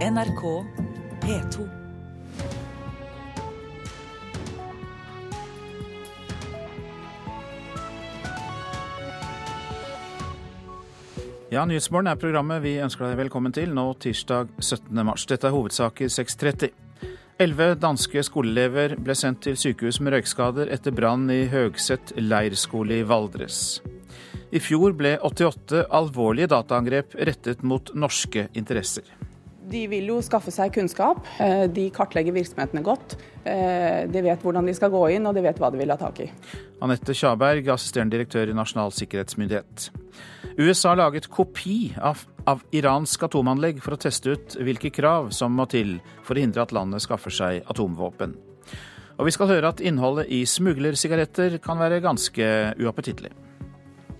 NRK P2. Ja, Nyhetsmorgen er programmet vi ønsker deg velkommen til nå tirsdag 17. mars. Dette er hovedsaker 6.30. Elleve danske skoleelever ble sendt til sykehus med røykskader etter brann i Høgset leirskole i Valdres. I fjor ble 88 alvorlige dataangrep rettet mot norske interesser. De vil jo skaffe seg kunnskap. Eh, de kartlegger virksomhetene godt. Eh, de vet hvordan de skal gå inn, og de vet hva de vil ha tak i. Anette Tjaberg, assisterende direktør i Nasjonal sikkerhetsmyndighet. USA laget kopi av, av iransk atomanlegg for å teste ut hvilke krav som må til for å hindre at landet skaffer seg atomvåpen. Og vi skal høre at innholdet i smuglersigaretter kan være ganske uappetittlig.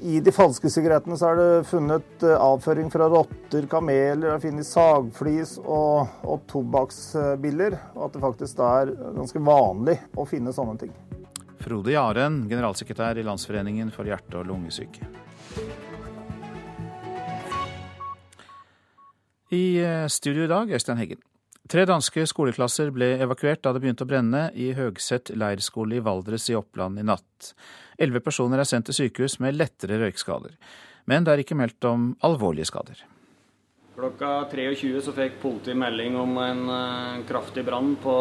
I de falske sigarettene så er det funnet eh, avføring fra rotter, kameler, det finnes sagflis og, og tobakksbiller. Og at det faktisk er ganske vanlig å finne sånne ting. Frode Jaren, generalsekretær i Landsforeningen for hjerte- og lungesyke. I eh, studio i dag, Øystein Heggen. Tre danske skoleklasser ble evakuert da det begynte å brenne i Høgset leirskole i Valdres i Oppland i natt. Elleve personer er sendt til sykehus med lettere røykskader. Men det er ikke meldt om alvorlige skader. Klokka 23 så fikk politiet melding om en uh, kraftig brann på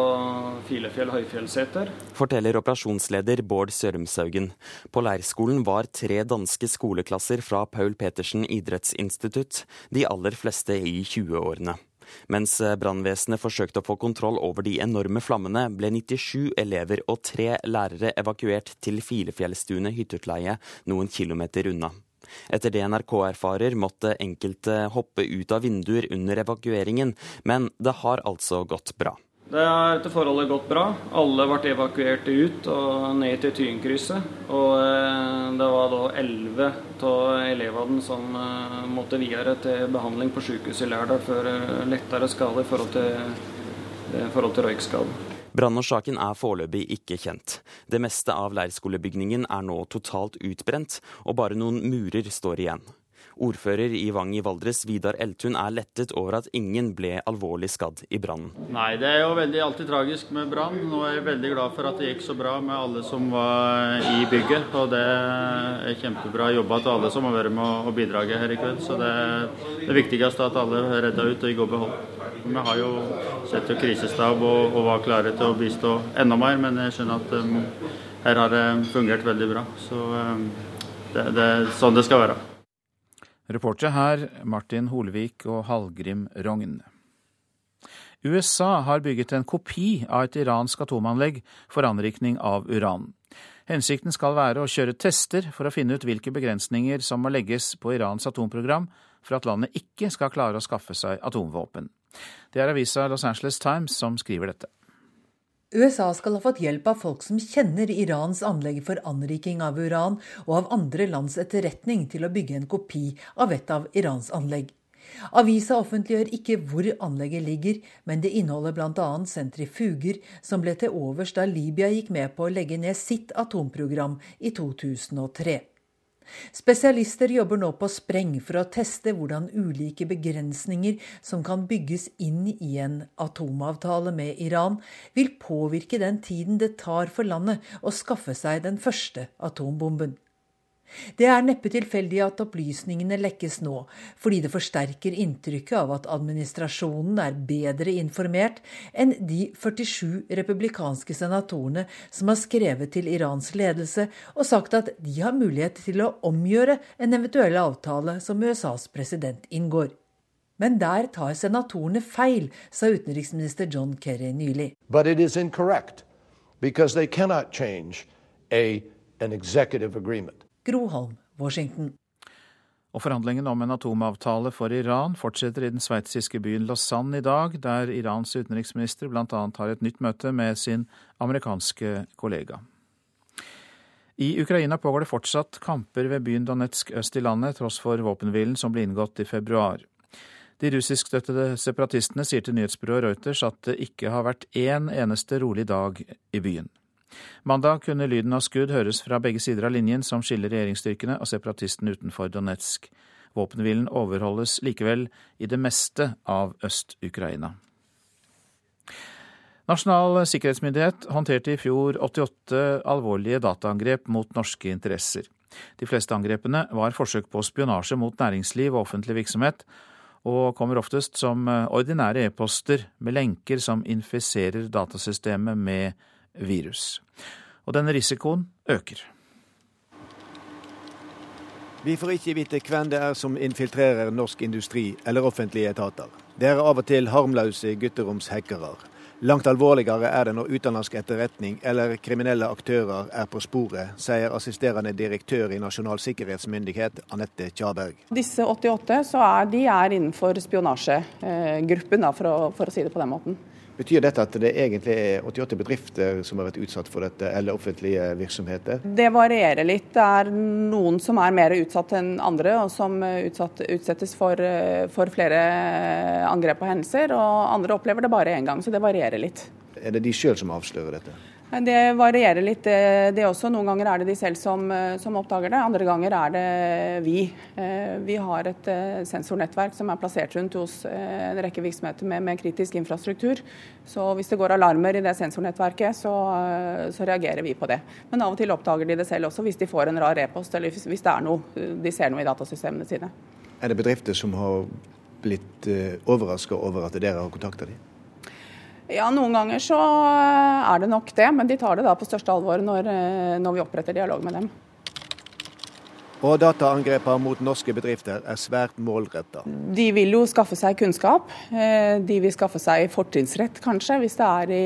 Filefjell høyfjellseter. Forteller operasjonsleder Bård Sørumshaugen. På leirskolen var tre danske skoleklasser fra Paul Petersen idrettsinstitutt, de aller fleste i 20-årene. Mens eh, brannvesenet forsøkte å få kontroll over de enorme flammene, ble 97 elever og tre lærere evakuert til Filefjellstuene hytteutleie noen kilometer unna. Etter det NRK erfarer, måtte enkelte hoppe ut av vinduer under evakueringen, men det har altså gått bra. Det har etter forholdet gått bra. Alle ble evakuert ut og ned til Tynkrysset. Og eh, det var da elleve av elevene som eh, måtte videre til behandling på sykehuset i Lærdal for eh, lettere skader i forhold til, forhold til røykskade. Brannårsaken er foreløpig ikke kjent. Det meste av leirskolebygningen er nå totalt utbrent, og bare noen murer står igjen. Ordfører i Vang i Valdres, Vidar Eltun, er lettet over at ingen ble alvorlig skadd i brannen. Nei, det er jo veldig alltid tragisk med brann. Nå er jeg veldig glad for at det gikk så bra med alle som var i bygget. Og det er kjempebra jobba til alle som har vært med og bidraget her i kveld. Så det, det viktigste at alle er redda ut og i god behold. Vi har jo sett jo krisestab og, og, var klare til å bistå enda mer, men jeg skjønner at um, her har det fungert veldig bra. Så um, det, det er sånn det skal være. Reportere her Martin Holvik og Hallgrim Rogn. USA har bygget en kopi av et iransk atomanlegg for anrikning av uran. Hensikten skal være å kjøre tester for å finne ut hvilke begrensninger som må legges på Irans atomprogram for at landet ikke skal klare å skaffe seg atomvåpen. Det er avisa Los Angeles Times som skriver dette. USA skal ha fått hjelp av folk som kjenner Irans anlegg for anriking av uran, og av andre lands etterretning til å bygge en kopi av et av Irans anlegg. Avisa offentliggjør ikke hvor anlegget ligger, men det inneholder bl.a. sentrifuger som ble til overs da Libya gikk med på å legge ned sitt atomprogram i 2003. Spesialister jobber nå på spreng for å teste hvordan ulike begrensninger som kan bygges inn i en atomavtale med Iran, vil påvirke den tiden det tar for landet å skaffe seg den første atombomben. Det er neppe tilfeldig at opplysningene lekkes nå, fordi det forsterker inntrykket av at administrasjonen er bedre informert enn de 47 republikanske senatorene som har skrevet til Irans ledelse og sagt at de har mulighet til å omgjøre en eventuell avtale som USAs president inngår. Men der tar senatorene feil, sa utenriksminister John Kerry nylig. But it is incorrect, because they cannot change a, an executive agreement. Groholm, Washington. Og Forhandlingene om en atomavtale for Iran fortsetter i den sveitsiske byen Lausanne i dag, der Irans utenriksminister bl.a. har et nytt møte med sin amerikanske kollega. I Ukraina pågår det fortsatt kamper ved byen Donetsk øst i landet, tross for våpenhvilen som ble inngått i februar. De russiskstøttede separatistene sier til nyhetsbyrået Reuters at det ikke har vært én eneste rolig dag i byen. Mandag kunne lyden av skudd høres fra begge sider av linjen som skiller regjeringsstyrkene og separatistene utenfor Donetsk. Våpenhvilen overholdes likevel i det meste av Øst-Ukraina. Nasjonal sikkerhetsmyndighet håndterte i fjor 88 alvorlige dataangrep mot norske interesser. De fleste angrepene var forsøk på spionasje mot næringsliv og offentlig virksomhet, og kommer oftest som ordinære e-poster med lenker som infiserer datasystemet med virus. Og denne risikoen øker. Vi får ikke vite hvem det er som infiltrerer norsk industri eller offentlige etater. Det er av og til harmløse gutteromshackere. Langt alvorligere er det når utenlandsk etterretning eller kriminelle aktører er på sporet, sier assisterende direktør i Nasjonal sikkerhetsmyndighet, Anette Tjaberg. Disse 88 så er, de er innenfor spionasjegruppen, for, for å si det på den måten. Betyr dette at det egentlig er 88 bedrifter som har vært utsatt for dette, eller offentlige virksomheter? Det varierer litt. Det er noen som er mer utsatt enn andre, og som utsatt, utsettes for, for, flere angrep og hendelser. Og andre opplever det bare én gang, så det varierer litt. Er det de sjøl som avslører dette? Det varierer litt, det også. Noen ganger er det de selv som, som, oppdager det, andre ganger er det vi. Vi har et sensornettverk som er plassert rundt hos en rekke virksomheter med, med kritisk infrastruktur. Så hvis det går alarmer i det sensornettverket, så, så, reagerer vi på det. Men av og til oppdager de det selv også, hvis de får en rar e-post eller hvis det er noe, de ser noe i datasystemene sine. Er det bedrifter som har blitt overraska over at dere har kontakta dem? Ja, Noen ganger så er det nok det, men de tar det da på største alvor når, når vi oppretter dialog med dem. Og dataangrepene mot norske bedrifter er svært målretta. De vil jo skaffe seg kunnskap. De vil skaffe seg fortrinnsrett, kanskje, hvis det er i,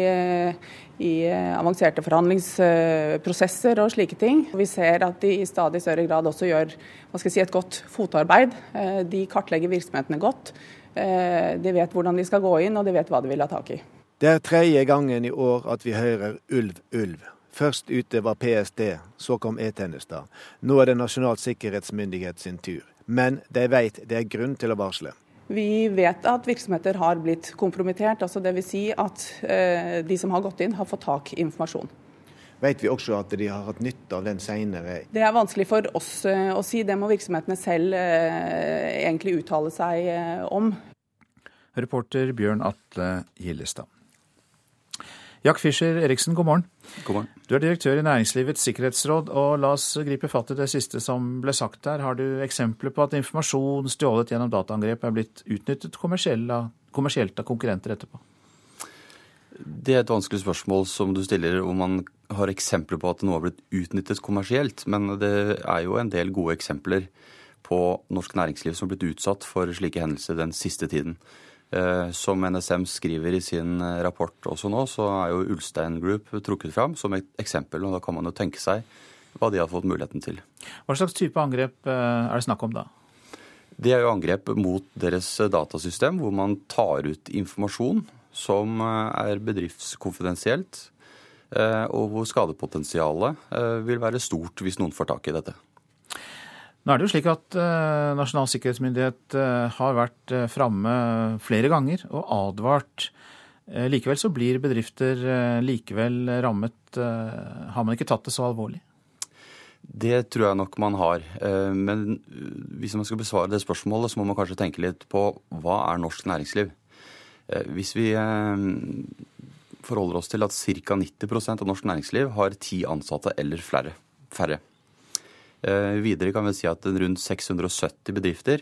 i avanserte forhandlingsprosesser og slike ting. Vi ser at de i stadig større grad også gjør si, et godt fotarbeid. De kartlegger virksomhetene godt. De vet hvordan de skal gå inn, og de vet hva de vil ha tak i. Det er tredje gangen i år at vi hører ulv, ulv. Først ute var PST, så kom E-tjenester. Nå er det Nasjonal sikkerhetsmyndighet sin tur. Men de vet det er grunn til å varsle. Vi vet at virksomheter har blitt kompromittert. altså Dvs. Si at eh, de som har gått inn, har fått tak i informasjon. Vet vi også at de har hatt nytte av den senere? Det er vanskelig for oss eh, å si. Det må virksomhetene selv eh, egentlig uttale seg eh, om. Reporter Bjørn Atle Gillestad. Jack Fischer Eriksen, god morgen. God morgen. Du er direktør i Næringslivets sikkerhetsråd, og la oss gripe fatt i det siste som ble sagt der. Har du eksempler på at informasjon stjålet gjennom dataangrep er blitt utnyttet kommersielt av konkurrenter etterpå? Det er et vanskelig spørsmål som du stiller om man har eksempler på at noe har blitt utnyttet kommersielt. Men det er jo en del gode eksempler på norsk næringsliv som har blitt utsatt for slike hendelser den siste tiden. Eh, som NSM skriver i sin eh, rapport også nå, så er jo Ulstein Group trukket fram som et eksempel. og Da kan man jo tenke seg hva de har fått muligheten til. Hva slags type angrep eh, er det snakk om da? Det er jo angrep mot deres datasystem, hvor man tar ut informasjon som er bedriftskonfidensielt, og hvor skadepotensialet vil være stort hvis noen får tak i dette. Nå er det jo slik at uh, Nasjonal sikkerhetsmyndighet uh, har vært uh, framme flere ganger og advart. likevel så blir bedrifter likevel rammet. har man ikke tatt det så alvorlig? Det tror jeg nok man har. Men hvis man skal besvare det spørsmålet, så må man kanskje tenke litt på hva er norsk næringsliv? Hvis vi forholder oss til at ca. 90% av norsk næringsliv har ti ansatte eller flere, færre. Eh, videre kan vi si at rundt 670 bedrifter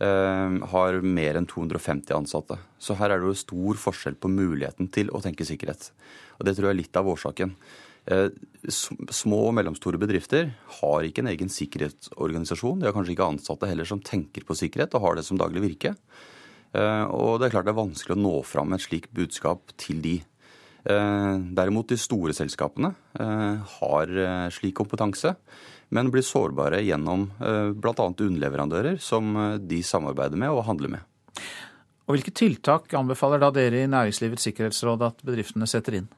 eh, har mer enn 250 ansatte. Så her er det jo stor forskjell på muligheten til å tenke sikkerhet. Og Det tror jeg er litt av årsaken. Eh, små og mellomstore bedrifter har ikke en egen sikkerhetsorganisasjon. De har kanskje ikke ansatte heller som tenker på sikkerhet og har det som daglig virke. Og det er klart det er vanskelig å nå fram med et slikt budskap til de. Derimot de store selskapene har slik kompetanse men blir sårbare gjennom eh, bl.a. underleverandører som eh, de samarbeider med og handler med. Og Hvilke tiltak anbefaler da dere i Næringslivets sikkerhetsråd at bedriftene setter inn?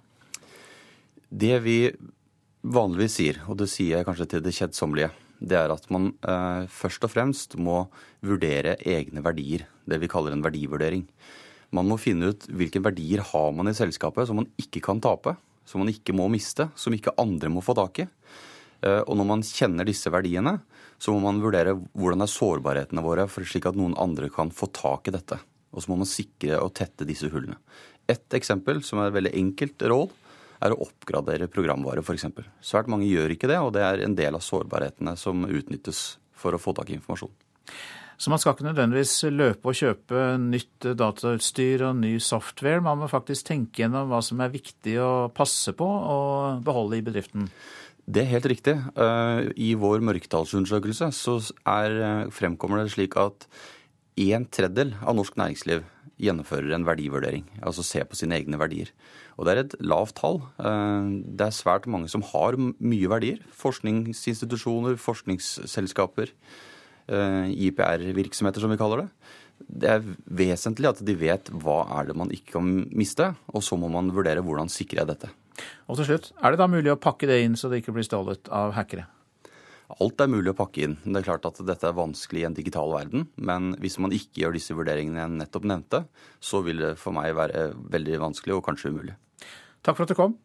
Det vi vanligvis sier, og det sier jeg kanskje til det kjedsommelige, det er at man eh, først og fremst må vurdere egne verdier. Det vi kaller en verdivurdering. Man må finne ut hvilke verdier har man i selskapet som man ikke kan tape, som man ikke må miste, som ikke andre må få tak i. Eh, og når man kjenner disse verdiene, så må man vurdere hvordan er sårbarhetene våre, slik at noen andre kan få tak i dette. Og så må man sikre og tette disse hullene. Et eksempel, som er et veldig enkelt råd, er å oppgradere programvare, f.eks. Svært mange gjør ikke det, og det er en del av sårbarhetene som utnyttes for å få tak i informasjon. Så man skal ikke nødvendigvis løpe og kjøpe nytt datautstyr og ny software. Man må faktisk tenke gjennom hva som er viktig å passe på og beholde i bedriften. Det er helt riktig. Eh, I vår mørketallsundersøkelse så er, eh, fremkommer det slik at en tredjedel av norsk næringsliv gjennomfører en verdivurdering, altså ser på sine egne verdier. Og det er et lavt tall. Eh, det er svært mange som har mye verdier. Forskningsinstitusjoner, forskningsselskaper, IPR-virksomheter som vi kaller det. Det er vesentlig at de vet hva er det man ikke kan miste, og så må man vurdere hvordan sikrer jeg dette. Og til slutt, er det da mulig å pakke det inn så det ikke blir stjålet av hackere? Alt er mulig å pakke inn. Det er klart at dette er vanskelig i en digital verden. Men hvis man ikke gjør disse vurderingene jeg nettopp nevnte, så vil det for meg være veldig vanskelig og kanskje umulig. Takk for at du kom.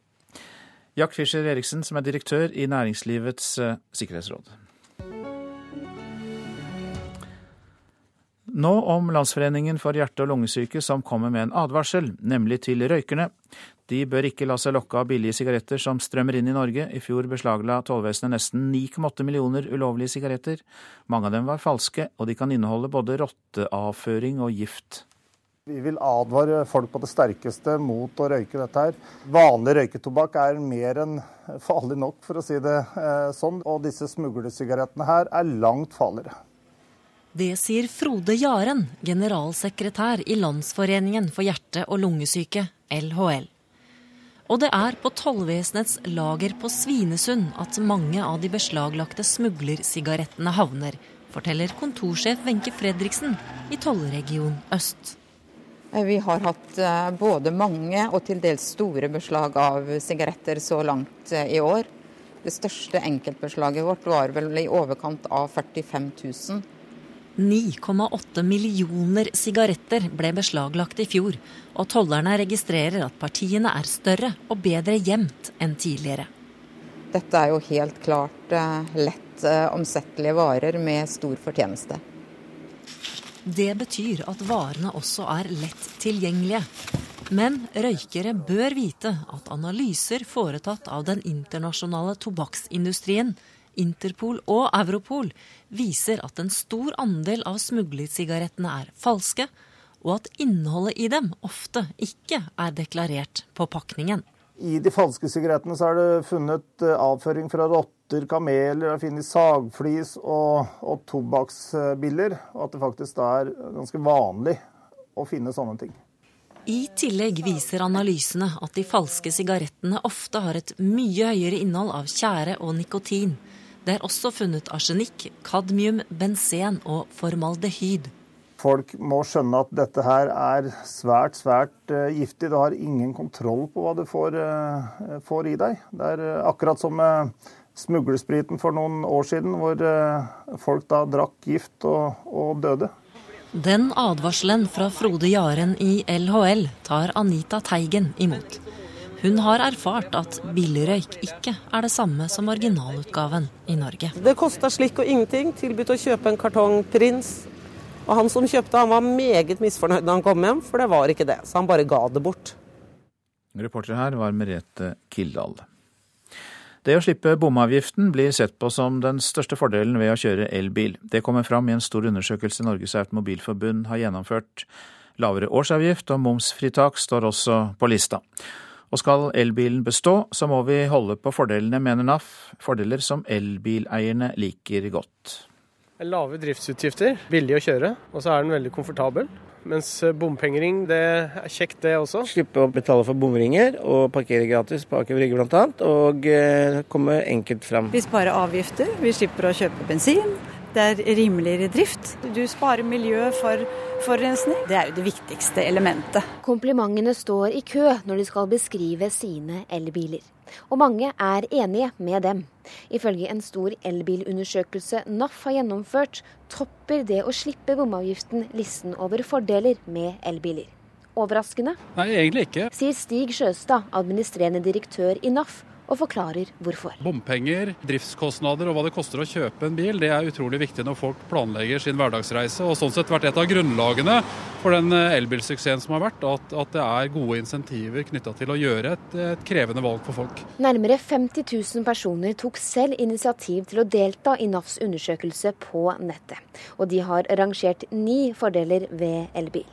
Jack Fischer Eriksen, som er direktør i Næringslivets eh, sikkerhetsråd. Nå om Landsforeningen for hjerte- og lungesyke som kommer med en advarsel, nemlig til røykerne. De bør ikke la seg lokke av billige sigaretter som strømmer inn i Norge. I fjor beslagla tollvesenet nesten 9,8 millioner ulovlige sigaretter. Mange av dem var falske, og de kan inneholde både rotteavføring og gift. Vi vil advare folk på det sterkeste mot å røyke dette her. Vanlig røyketobakk er mer enn farlig nok, for å si det eh, sånn. Og disse smuglesigarettene her er langt farligere. Det sier Frode Jaren, generalsekretær i Landsforeningen for hjerte- og lungesyke, LHL. Og det er på tollvesenets lager på Svinesund at mange av de beslaglagte smuglersigarettene havner, forteller kontorsjef Wenche Fredriksen i tollregion Øst. Eh, vi har hatt eh, både mange og til dels store beslag av sigaretter så langt eh, i år. Det største enkeltbeslaget vårt var vel i overkant av 45 000. 9,8 millioner sigaretter ble beslaglagt i fjor, og tollerne registrerer at partiene er større og bedre gjemt enn tidligere. Dette er jo helt klart eh, lett eh, omsettelige varer med stor fortjeneste. Det betyr at varene også er lett tilgjengelige. Men røykere bør vite at analyser foretatt av den internasjonale tobakksindustrien Interpol og Europol viser at en stor andel av smuglersigarettene er falske, og at innholdet i dem ofte ikke er deklarert på pakningen. I de falske sigarettene så er det funnet eh, avføring fra rotter, kameler, det finnes sagflis og, og tobakksbiller. Og at det faktisk er ganske vanlig å finne sånne ting. I tillegg viser analysene at de falske sigarettene ofte har et mye høyere innhold av tjære og nikotin. Det er også funnet arsenikk, kadmium, benzen og formaldehyd. Folk må skjønne at dette her er svært, svært uh, giftig. Du har ingen kontroll på hva du får, uh, får i deg. Det er uh, akkurat som med smuglerspriten for noen år siden, hvor folk da drakk gift og, og døde. Den advarselen fra Frode Jaren i LHL tar Anita Teigen imot. Hun har erfart at billigrøyk ikke er det samme som originalutgaven i Norge. Det kosta slikk og ingenting. Tilbudt å kjøpe en kartong Prins. Og han som kjøpte, han var meget misfornøyd da han kom hjem, for det var ikke det. Så han bare ga det bort. Reporter her var Merete Kildahl. Det å slippe bomavgiften blir sett på som den største fordelen ved å kjøre elbil. Det kommer fram i en stor undersøkelse Norges Automobilforbund har gjennomført. Lavere årsavgift og momsfritak står også på lista. Og skal elbilen bestå, så må vi holde på fordelene, mener NAF. Fordeler som elbileierne liker godt. Lave driftsutgifter, billig å kjøre, og så er den veldig komfortabel. Mens bompengering, det er kjekt det også. Slippe å betale for bomringer og parkere gratis på Aker Brygge bl.a. Og eh, komme enkelt fram. Vi sparer avgifter, vi slipper å kjøpe bensin. Det er rimeligere drift. Du sparer miljøet for forurensning. Det er jo det viktigste elementet. Komplimentene står i kø når de skal beskrive sine elbiler. Og mange er enige med dem. Ifølge en stor elbilundersøkelse NAF har gjennomført, topper det å slippe bomavgiften listen over fordeler med elbiler. Overraskende? Nei, egentlig ikke. Sier Stig Sjøstad, administrerende direktør i NAF, og forklarer hvorfor. Bompenger, driftskostnader og hva det koster å kjøpe en bil, det er utrolig viktig når folk planlegger sin hverdagsreise. Og sånn sett vært et av grunnlagene for den eh, elbilsuksessen som har vært, at, at, det er gode insentiver knytta til å gjøre et, et, krevende valg for folk. Nærmere 50 000 personer tok selv initiativ til å delta i NAFs undersøkelse på nettet. Og de har rangert ni fordeler ved elbil.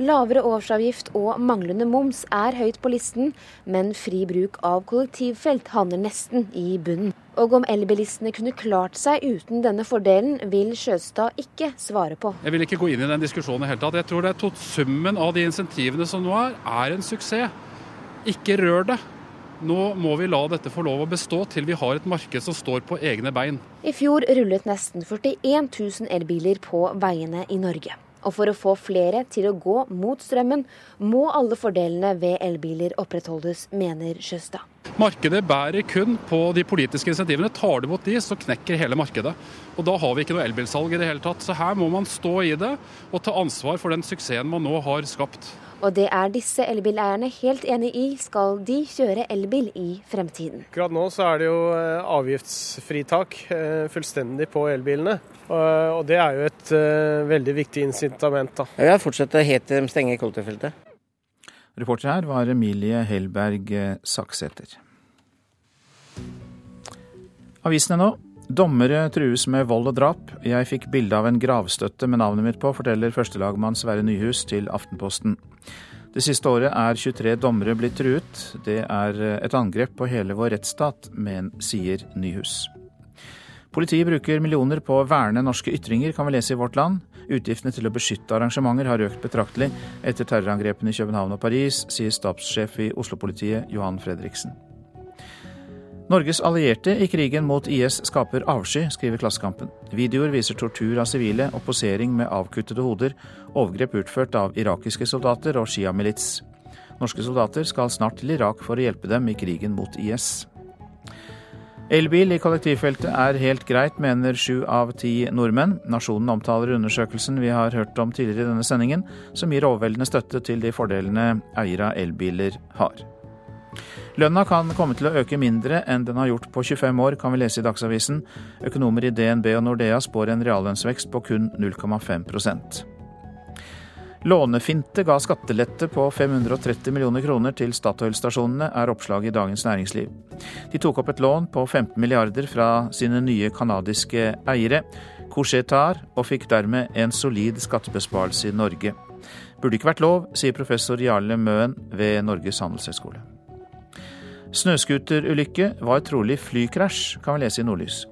Lavere årsavgift og manglende moms er høyt på listen, men fri bruk av kollektivfelt havner nesten i bunnen. Og om elbilistene kunne klart seg uten denne fordelen, vil Sjøstad ikke svare på. Jeg vil ikke gå inn i den diskusjonen i hele tatt. Jeg tror det er summen av de insentivene som nå er, er en suksess. Ikke rør det. Nå må vi la dette få lov å bestå til vi har et marked som står på egne bein. I fjor rullet nesten 41 000 elbiler på veiene i Norge. Og for å få flere til å gå mot strømmen, må alle fordelene ved elbiler opprettholdes, mener Sjøstad. Markedet bærer kun på de politiske insentivene. Tar du bort de, så knekker hele markedet. Og Da har vi ikke noe elbilsalg i det hele tatt. Så her må man stå i det og ta ansvar for den suksessen man nå har skapt. Og det er disse elbileierne helt enig i, skal de kjøre elbil i fremtiden. Akkurat nå så er det jo eh, avgiftsfritak eh, fullstendig på elbilene. Og det er jo et veldig viktig incitament. da. Ja, fortsette helt til de stenger kollektivfeltet. Reporter her var Emilie Hellberg Saksæter. Avisene nå. Dommere trues med vold og drap. Jeg fikk bilde av en gravstøtte med navnet mitt på, forteller førstelagmann Sverre Nyhus til Aftenposten. Det siste året er 23 dommere blitt truet. Det er et angrep på hele vår rettsstat, men sier Nyhus. Politiet bruker millioner på å verne norske ytringer, kan vi lese i Vårt Land. Utgiftene til å beskytte arrangementer har økt betraktelig etter terrorangrepene i København og Paris, sier stabssjef i Oslo-politiet Johan Fredriksen. Norges allierte i krigen mot IS skaper avsky, skriver Klassekampen. Videoer viser tortur av sivile og posering med avkuttede hoder, overgrep utført av irakiske soldater og sjiamilits. Norske soldater skal snart til Irak for å hjelpe dem i krigen mot IS. Elbil i kollektivfeltet er helt greit, mener sju av ti nordmenn. Nasjonen omtaler undersøkelsen vi har hørt om tidligere i denne sendingen, som gir overveldende støtte til de fordelene eiere av elbiler har. Lønna kan komme til å øke mindre enn den har gjort på 25 år, kan vi lese i Dagsavisen. Økonomer i DNB og Nordea spår en reallønnsvekst på kun 0,5% Lånefinte ga skattelette på 530 millioner kroner til Statoil-stasjonene, er oppslaget i Dagens Næringsliv. De tok opp et lån på 15 milliarder fra sine nye canadiske eiere, Couchetar, og fikk dermed en solid skattebesparelse i Norge. Burde ikke vært lov, sier professor Jarle Møen ved Norges handelshøyskole. Snøscooterulykke var trolig flykrasj, kan vi lese i Nordlys.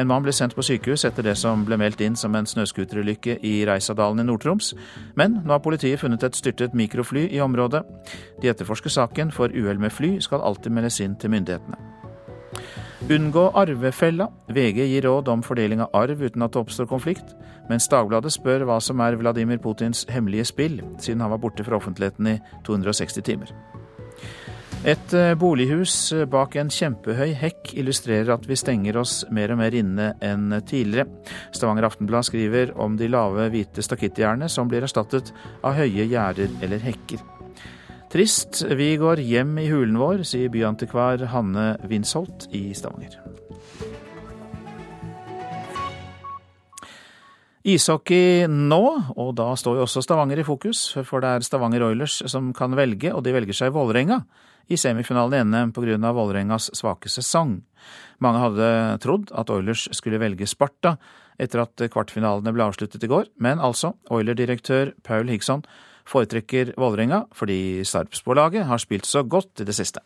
En mann ble sendt på sykehus etter det som ble meldt inn som en snøscooterulykke i Reisadalen i Nord-Troms, men nå har politiet funnet et styrtet mikrofly i området. De etterforsker saken, for uhell med fly skal alltid meldes inn til myndighetene. Unngå arvefella. VG gir råd om fordeling av arv uten at det oppstår konflikt, mens Dagbladet spør hva som er Vladimir Putins hemmelige spill, siden han var borte fra offentligheten i 260 timer. Et eh, bolighus eh, bak en kjempehøy hekk illustrerer at vi stenger oss mer og mer inne enn tidligere. Stavanger Aftenblad skriver om de lave, hvite stakittgjerdene som blir erstattet av høye gjerder eller hekker. Trist, vi går hjem i hulen vår, sier byantikvar Hanne Winsholt i Stavanger. Ishockey nå, og da står jo også Stavanger i fokus, for det er Stavanger Oilers som kan velge, og de velger seg Vålerenga i semifinalen i NM pga. Vålerengas svake sesong. Mange hadde trodd at Oilers skulle velge Sparta etter at kvartfinalene ble avsluttet i går, men altså, Oiler-direktør Paul Higsson foretrekker Vålerenga fordi Sarpsborg-laget har spilt så godt i det siste.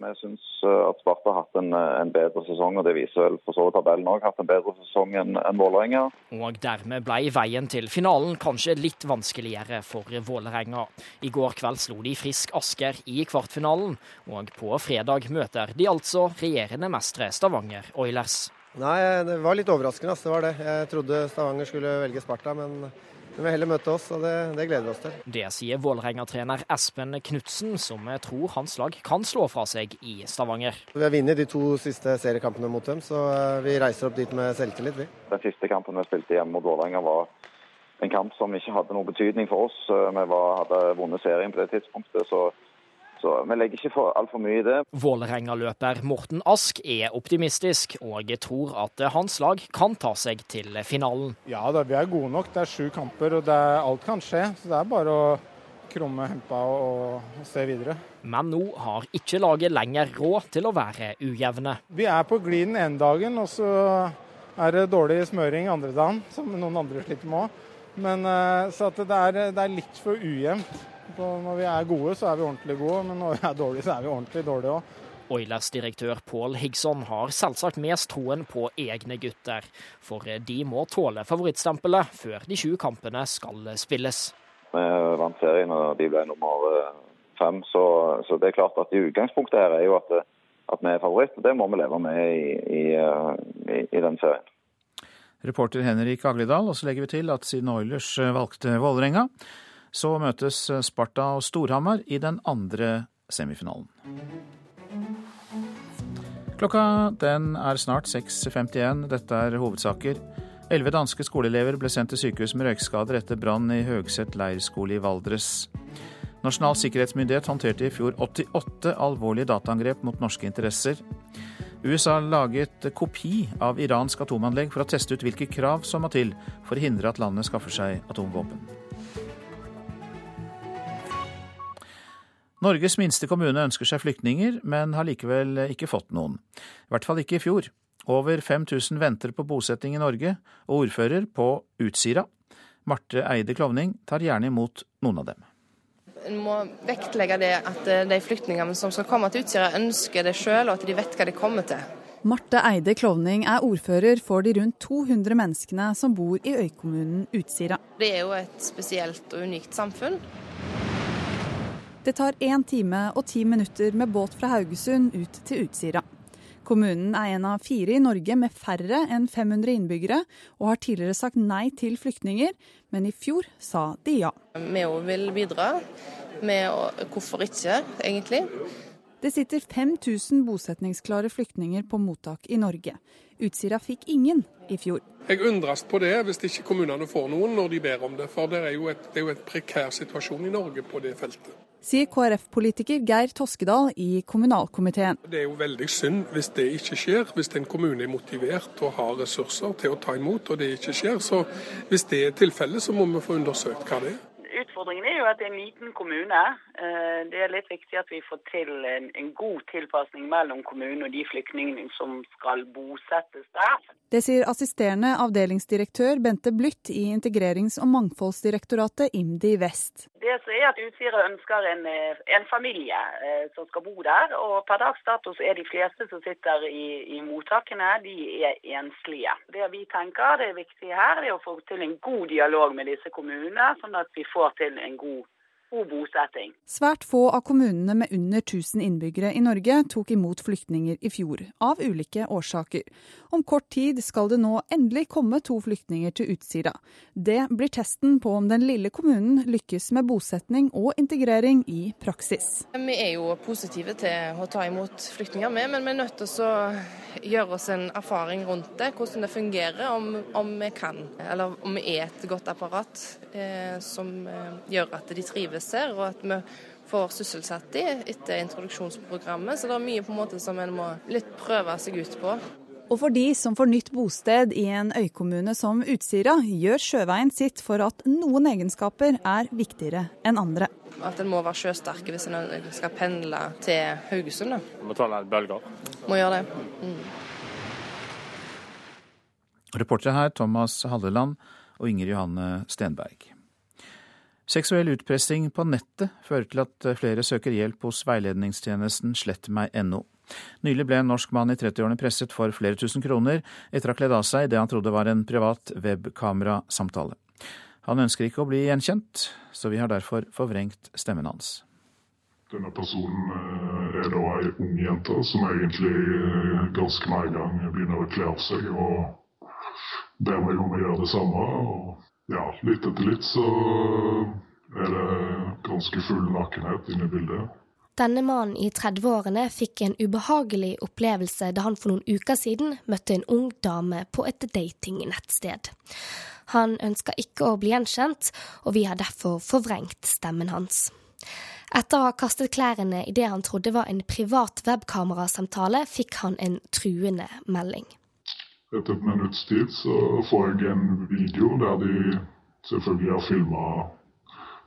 Jeg syns eh, at Sparta har hatt en, eh, en, bedre sesong, og det viser vel for så vidt tabellen òg. Hatt en bedre sesong enn en Vålerenga. Og dermed ble veien til finalen kanskje litt vanskeligere for Vålerenga. I går kveld slo de Frisk Asker i kvartfinalen, og på fredag møter de altså regjerende mestere Stavanger Oilers. Nei, det var litt overraskende. Det var det. Jeg trodde Stavanger skulle velge Sparta, men de vil heller møte oss, og det, det gleder vi oss til. Det sier Vålerenga-trener Espen Knutsen, som tror hans lag kan slå fra seg i Stavanger. Vi har vunnet de to siste seriekampene mot dem, så eh, vi reiser opp dit med selvtillit, vi. Den siste kampen vi spilte hjemme mot Vålerenga var en kamp som ikke hadde noen betydning for oss. Eh, vi var, hadde vunnet serien på det tidspunktet. så Så vi legger ikke for altfor mye i det. Vålerenga-løper Morten Ask er optimistisk, og tror at hans lag kan ta seg til finalen. Ja da, vi er gode nok. Det er sju kamper, og er, alt kan skje. Så det er bare å krumme hempa og, og se videre. Men nå har ikke laget lenger råd til å være ujevne. Vi er på glid den ene dagen, og så er det dårlig smøring andre dagen, som noen andre sliter med òg. Men eh, så det er, det er litt for ujevnt. Når vi er gode, så er vi ordentlig gode, men når vi er dårlige, så er vi ordentlig dårlige òg. Oilers-direktør Pål Higson har selvsagt mest troen på egne gutter, for de må tåle favorittstempelet før de sju kampene skal spilles. Vi vant serien og de ble nummer eh, fem, så, så, det er klart at i utgangspunktet her er jo at, at vi er favoritt. Det må vi leve med i, i, eh, i, i den serien. Reporter Henrik Agledal, og så legger vi til at siden Oilers valgte Vålerenga, så møtes Sparta og Storhamar i den andre semifinalen. Klokka den er snart 6.51. Dette er hovedsaker. Elleve danske skoleelever ble sendt til sykehus med røykskader etter brann i Høgset leirskole i Valdres. Nasjonal sikkerhetsmyndighet håndterte i fjor 88 alvorlige dataangrep mot norske interesser. USA laget kopi av iransk atomanlegg for å teste ut hvilke krav som må til for å hindre at landet skaffer seg atomvåpen. Norges minste kommune ønsker seg flyktninger, men har likevel ikke fått noen. I hvert fall ikke i fjor. Over 5000 venter på bosetting i Norge, og ordfører på Utsira, Marte Eide Klovning, tar gjerne imot noen av dem. En må vektlegge det at eh, de flyktningene som skal komme til Utsira, ønsker det sjøl, og at de vet hva de kommer til. Marte Eide Klovning er ordfører for de rundt 200 menneskene som bor i øykommunen Utsira. Det er jo et spesielt og unikt samfunn. Det tar én time og ti minutter med båt fra Haugesund ut til Utsira. Kommunen er en av fire i Norge med færre enn 500 innbyggere, og har tidligere sagt nei til flyktninger, men i fjor sa de ja. Vi òg vil bidra. Med å, hvorfor ikke, egentlig? Det sitter 5000 bosetningsklare flyktninger på mottak i Norge. Utsira fikk ingen i fjor. Jeg undres på det hvis ikke kommunene får noen når de ber om det. For det er jo et, det er jo et prekær situasjon i Norge på det feltet sier KrF-politiker Geir Toskedal i kommunalkomiteen. Det er jo veldig synd hvis det ikke skjer, hvis en kommune er motivert og har ressurser til å ta imot, og det ikke skjer. Så hvis det er tilfellet, så må vi få undersøkt hva det er. Utfordringen er jo at det er en liten kommune. Eh, det er litt viktig at vi får til en, en god tilpasning mellom kommunen og de flyktningene som skal bosettes der. Det sier assisterende avdelingsdirektør Bente Blytt i Integrerings- og mangfoldsdirektoratet IMDi Vest. Det som er at Utsira ønsker en, eh, en, familie eh, som skal bo der. og Per dags dato er de fleste som sitter i, i, mottakene, de er enslige. Det vi tenker det er viktig her, er å få til en god dialog med disse kommunene, sånn at vi får til en god. Svært få av kommunene med under 1000 innbyggere i Norge tok imot flyktninger i fjor, av ulike årsaker. Om kort tid skal det nå endelig komme to flyktninger til Utsira. Det blir testen på om den lille kommunen lykkes med bosetning og integrering i praksis. Vi er jo positive til å ta imot flyktninger med, men vi er nødt til å gjøre oss en erfaring rundt det, hvordan det fungerer, om, om vi kan. Eller om vi er et godt apparat eh, som eh, gjør at de trives her, og at vi får sysselsatt de etter introduksjonsprogrammet. Så det er mye på en måte som en må litt prøve seg ut på. Og for de som får nytt bosted i en øykommune som Utsira, gjør sjøveien sitt for at noen egenskaper er viktigere enn andre. At en må være sjøsterke hvis en skal pendle til Haugesund. Må ta litt bølger. Må gjøre det. Mm. Reportere her Thomas Halleland og Inger Johanne Stenberg. Seksuell utpressing på nettet fører til at flere søker hjelp hos veiledningstjenesten slettmeg.no. Nylig ble en norsk mann i 30-årene presset for flere tusen kroner etter å ha kledd av seg det han trodde var en privat webkamerasamtale. Han ønsker ikke å bli gjenkjent, så vi har derfor forvrengt stemmen hans. Denne personen eh, er da ei ung jente som egentlig eh, ganske med en gang begynner å kle av seg og ber meg om å gjøre det samme. og ja, litt etter litt så er det ganske full nakenhet inne i bildet. Denne mannen i 30-årene fikk en ubehagelig opplevelse da han for noen uker siden møtte en ung dame på et datingnettsted. Han ønska ikke å bli gjenkjent, og vi har derfor forvrengt stemmen hans. Etter å ha kastet klærne i det han trodde var en privat webkamerasamtale, fikk han en truende melding. Etter et minutts tid så får jeg en video der de selvfølgelig har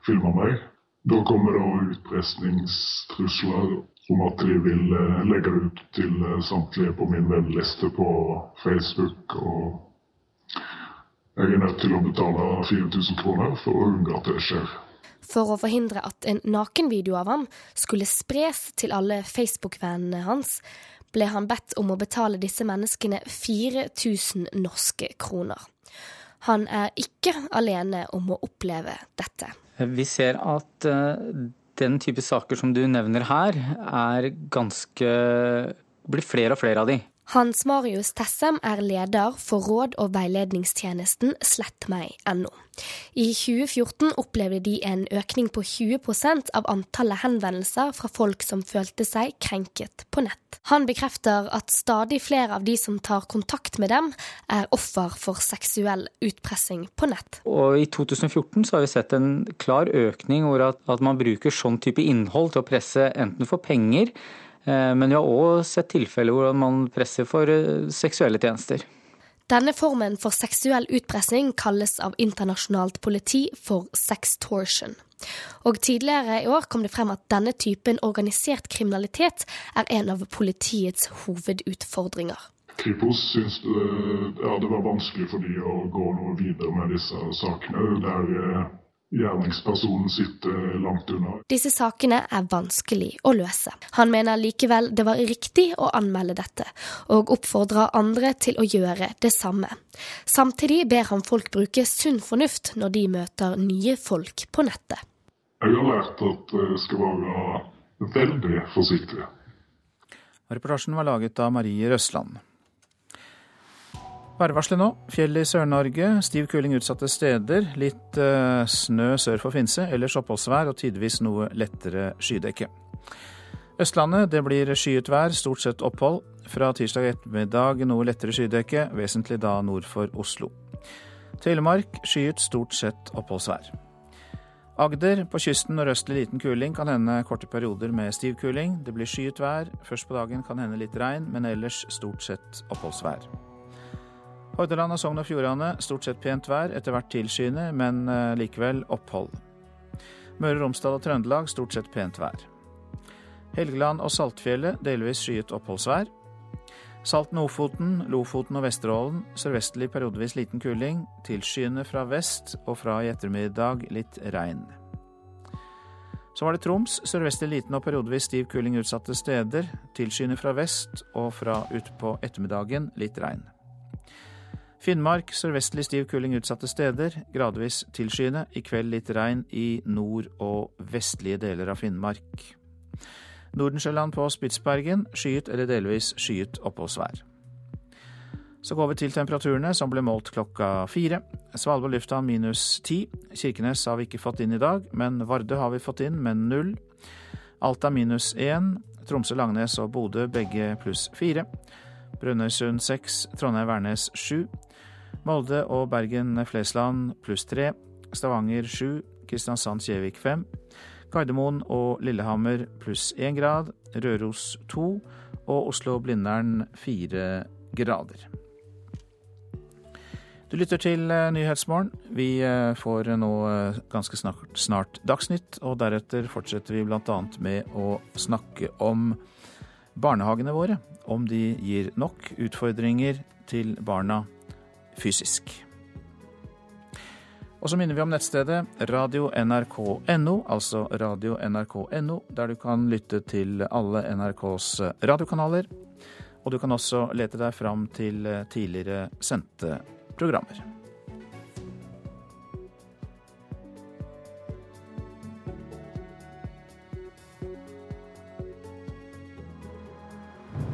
filma meg. Da kommer det utpressingstrusler om at de vil eh, legge det ut til eh, samtlige på min vennliste på Facebook. Og jeg er nødt til å betale 4000 kroner for å unngå at det skjer. For å forhindre at en nakenvideo av ham skulle spres til alle Facebook-vennene hans, ble han bedt om å betale disse menneskene 4000 norske kroner. Han er ikke alene om å oppleve dette. Vi ser at eh, den type saker som du nevner her, er ganske blir flere og flere av de. Hans Marius Tessem er leder for råd- og veiledningstjenesten slettmeg.no. I 2014 opplevde de en økning på 20% av antallet henvendelser fra folk som følte seg krenket på nett. Han bekrefter at stadig flere av de som tar kontakt med dem, er offer for seksuell utpressing på nett. Og I 2014 så har vi sett en klar økning hvor at, at man bruker sånn type innhold til å presse enten for penger men vi har òg sett tilfeller hvor man presser for eh, seksuelle tjenester. Denne formen for seksuell utpressing kalles av internasjonalt politi for sextortion. Og tidligere i år kom det frem at denne typen organisert kriminalitet er en av politiets hovedutfordringer. Kripos syns det, ja, det var vanskelig for de å gå noe videre med disse sakene. der gjerningspersonen sitter langt unna. Disse sakene er vanskelig å løse. Han mener likevel det var riktig å anmelde dette, og oppfordrer andre til å gjøre det samme. Samtidig ber han folk bruke sunn fornuft når de møter nye folk på nettet. Jeg har lært at jeg skal være veldig forsiktig. Reportasjen var laget av Marie Røsland. Værvarselet nå. Fjell i Sør-Norge. Stiv kuling utsatte steder. Litt uh, snø sør for Finse. Ellers oppholdsvær og tidvis noe lettere skydekke. Østlandet det blir skyet vær, stort sett opphold. Fra tirsdag ettermiddag noe lettere skydekke, vesentlig da nord for Oslo. Telemark skyet, stort sett oppholdsvær. Agder på kysten nordøstlig liten kuling, kan hende korte perioder med stiv kuling. Det blir skyet vær. Først på dagen kan hende litt regn, men ellers stort sett oppholdsvær. Hordaland og Sogn og Fjordane stort sett pent vær, etter hvert tilskyende, men eh, likevel opphold. Møre og Romsdal og Trøndelag stort sett pent vær. Helgeland og Saltfjellet delvis skyet oppholdsvær. Salten-Ofoten, Lofoten og Vesterålen sørvestlig periodevis liten kuling. Tilskyende fra vest og fra i ettermiddag litt regn. Så var det Troms. Sørvestlig liten og periodevis stiv kuling utsatte steder. Tilskyende fra vest og fra utpå ettermiddagen litt regn. Finnmark sørvestlig stiv kuling utsatte steder. Gradvis tilskyende. I kveld litt regn i nord- og vestlige deler av Finnmark. Nordensjøland på Spitsbergen skyet eller delvis skyet oppholdsvær. Så går vi til temperaturene, som ble målt klokka fire. Svalbard lufthavn minus ti. Kirkenes har vi ikke fått inn i dag, men Vardø har vi fått inn med null. Alta minus én. Tromsø, Langnes og Bodø begge pluss fire. Brønnøysund seks. Trondheim-Værnes sju. Molde og Bergen-Flesland pluss tre. Stavanger sju. Kristiansand-Kjevik fem. Gardermoen og Lillehammer pluss én grad. Røros to. Og Oslo-Blindern fire grader. Du lytter til eh, Nyhetsmorgen. Vi eh, får nå eh, ganske snart, snart Dagsnytt, og deretter fortsetter vi bl.a. med å snakke om barnehagene våre. Om de gir nok utfordringer til barna fysisk. Og så minner vi om nettstedet radio.nrk.no, altså radio.nrk.no, der du kan lytte til alle NRKs radiokanaler. Og du kan også lete deg fram til tidligere sendte programmer.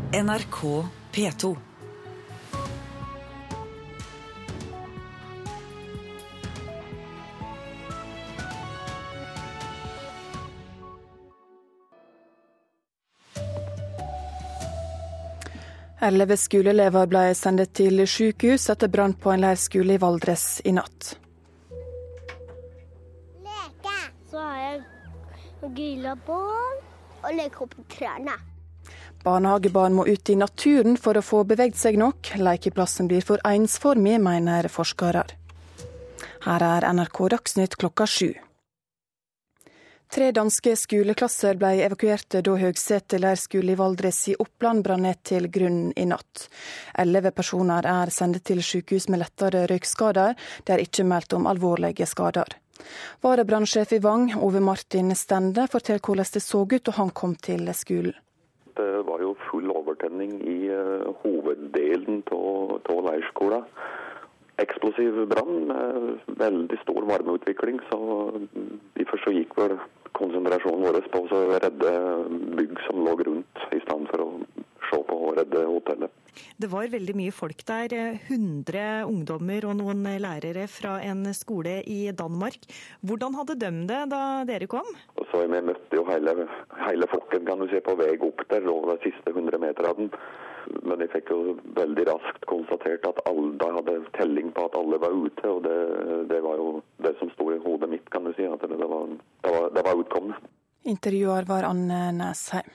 NRK P2. Elleve skoleelever ble sendt til sykehus etter brann på en leirskole i Valdres i natt. Leke. Så har jeg grille bål og leker opp trærne. Barnehagebarn må ut i naturen for å få beveget seg nok. Lekeplassen blir for ensformig, mener forskere. Her er NRK Dagsnytt klokka sju. Tre danske skoleklasser ble evakuerte da Høgsete leirskole i Valdres i Oppland brant ned til grunnen i natt. Elleve personer er sendt til sykehus med lettere røykskader. Det er ikke meldt om alvorlige skader. Varebrannsjef i Vang, Ove Martin Stende, forteller hvordan det så ut da han kom til skolen. Det var jo full overtenning i uh, hoveddelen av leirskolen eksplosiv brann med veldig stor varmeutvikling. Så derfor så gikk vel konsentrasjonen vår på å redde bygg som lå rundt, i stedet for å se på å redde hotellet. Det var veldig mye folk der. 100 ungdommer og noen lærere fra en skole i Danmark. Hvordan hadde de det da dere kom? Så Vi møtte jo hele, hele flokken kan du si, på vei opp der, de siste 100 meterne. Men jeg fikk jo veldig raskt konstatert at alle, da hadde telling på at alle var ute. Og det, det var jo det som sto i hodet mitt, kan du si. At det, var, det var, det var utkommet. Intervjuer var Anne Næsheim.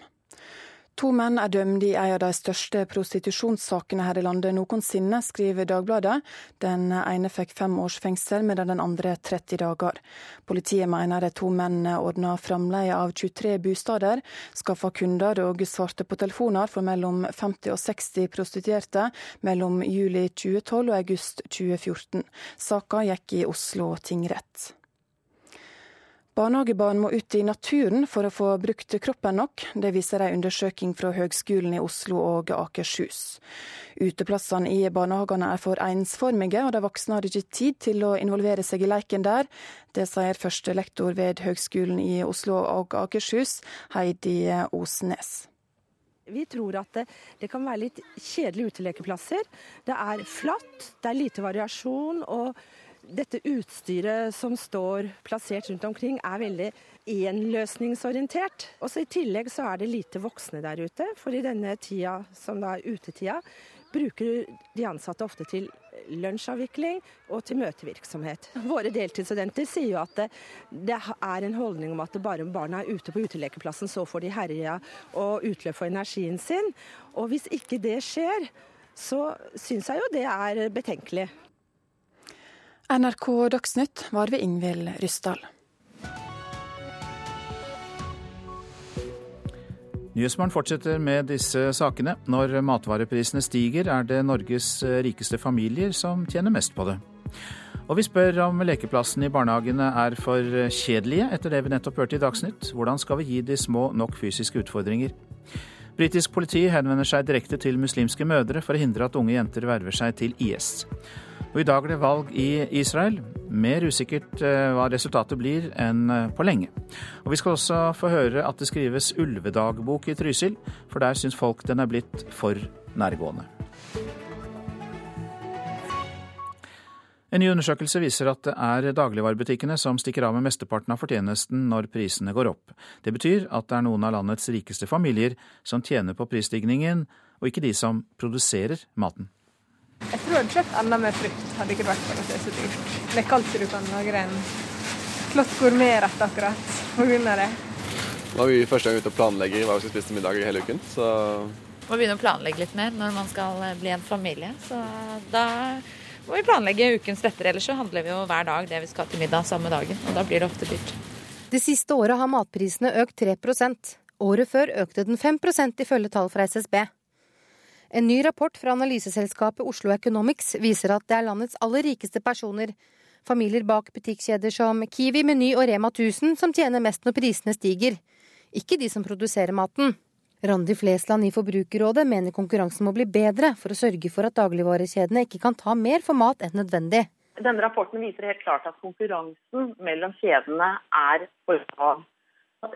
To menn er dømt i en av de største prostitusjonssakene her i landet noensinne, skriver Dagbladet. Den ene fikk fem års fengsel, medan den andre 30 dager. Politiet mener de to mennene ordna framleie av 23 bosteder, skaffa kunder og svarte på telefoner for mellom 50 og 60 prostituerte mellom juli 2012 og august 2014. Saka gikk i Oslo tingrett. Barnehagebarn må ut i naturen for å få brukt kroppen nok. Det viser en undersøking fra Høgskolen i Oslo og Akershus. Uteplassene i barnehagene er for ensformige, og de voksne har ikke tid til å involvere seg i leiken der. Det sier første lektor ved Høgskolen i Oslo og Akershus, Heidi Osnes. Vi tror at det, det, kan være litt kjedelige utelekeplasser. Det er flatt, det er lite variasjon. og dette utstyret som står plassert rundt omkring, er veldig énløsningsorientert. Også I tillegg så er det lite voksne der ute. For i denne tida, som da er utetida, bruker de ansatte ofte til lunsjavvikling og til møtevirksomhet. Våre deltidsstudenter sier jo at det, det, er en holdning om at bare barna er ute på utelekeplassen, så får de herja og utløp for energien sin. Og hvis ikke det skjer, så syns jeg jo det er betenkelig. NRK Dagsnytt var ved Ingvild Ryssdal. Nyhetsmorgen fortsetter med disse sakene. Når matvareprisene stiger, er det Norges rikeste familier som tjener mest på det. Og vi spør om lekeplassene i barnehagene er for kjedelige, etter det vi nettopp hørte i Dagsnytt. Hvordan skal vi gi de små nok fysiske utfordringer? Britisk politi henvender seg direkte til muslimske mødre for å hindre at unge jenter verver seg til IS. Og I dag er det valg i Israel. Mer usikkert eh, hva resultatet blir enn eh, på lenge. Og Vi skal også få høre at det skrives ulvedagbok i Trysil, for der syns folk den er blitt for nærgående. En ny undersøkelse viser at det er dagligvarebutikkene som stikker av med mesteparten av fortjenesten når prisene går opp. Det betyr at det er noen av landets rikeste familier som tjener på prisstigningen, og ikke de som produserer maten. Jeg tror jeg hadde kjøpt enda mer frukt, hadde ikke vært for at det er så dyrt. Det er ikke alltid du kan lage en flott gourmetrett akkurat pga. det. Nå er vi første gang ute og planlegger hva vi skal spise til middag i hele uken. Så må begynne å planlegge litt mer når man skal bli en familie. Så da må vi planlegge ukens retter. Ellers så handler vi jo hver dag det vi skal til middag samme dagen. Og da blir det ofte dyrt. Det siste året har matprisene økt 3% Året før økte den 5% ifølge tall fra SSB. En ny rapport fra analyseselskapet Oslo Economics viser at det er landets aller rikeste personer, familier bak butikkjeder som Kiwi, Meny og Rema 1000, som tjener mest når prisene stiger. Ikke de som produserer maten. Randi Flesland i Forbrukerrådet mener konkurransen må bli bedre for å sørge for at dagligvarekjedene ikke kan ta mer for mat enn nødvendig. Denne rapporten viser helt klart at konkurransen mellom kjedene er for lav.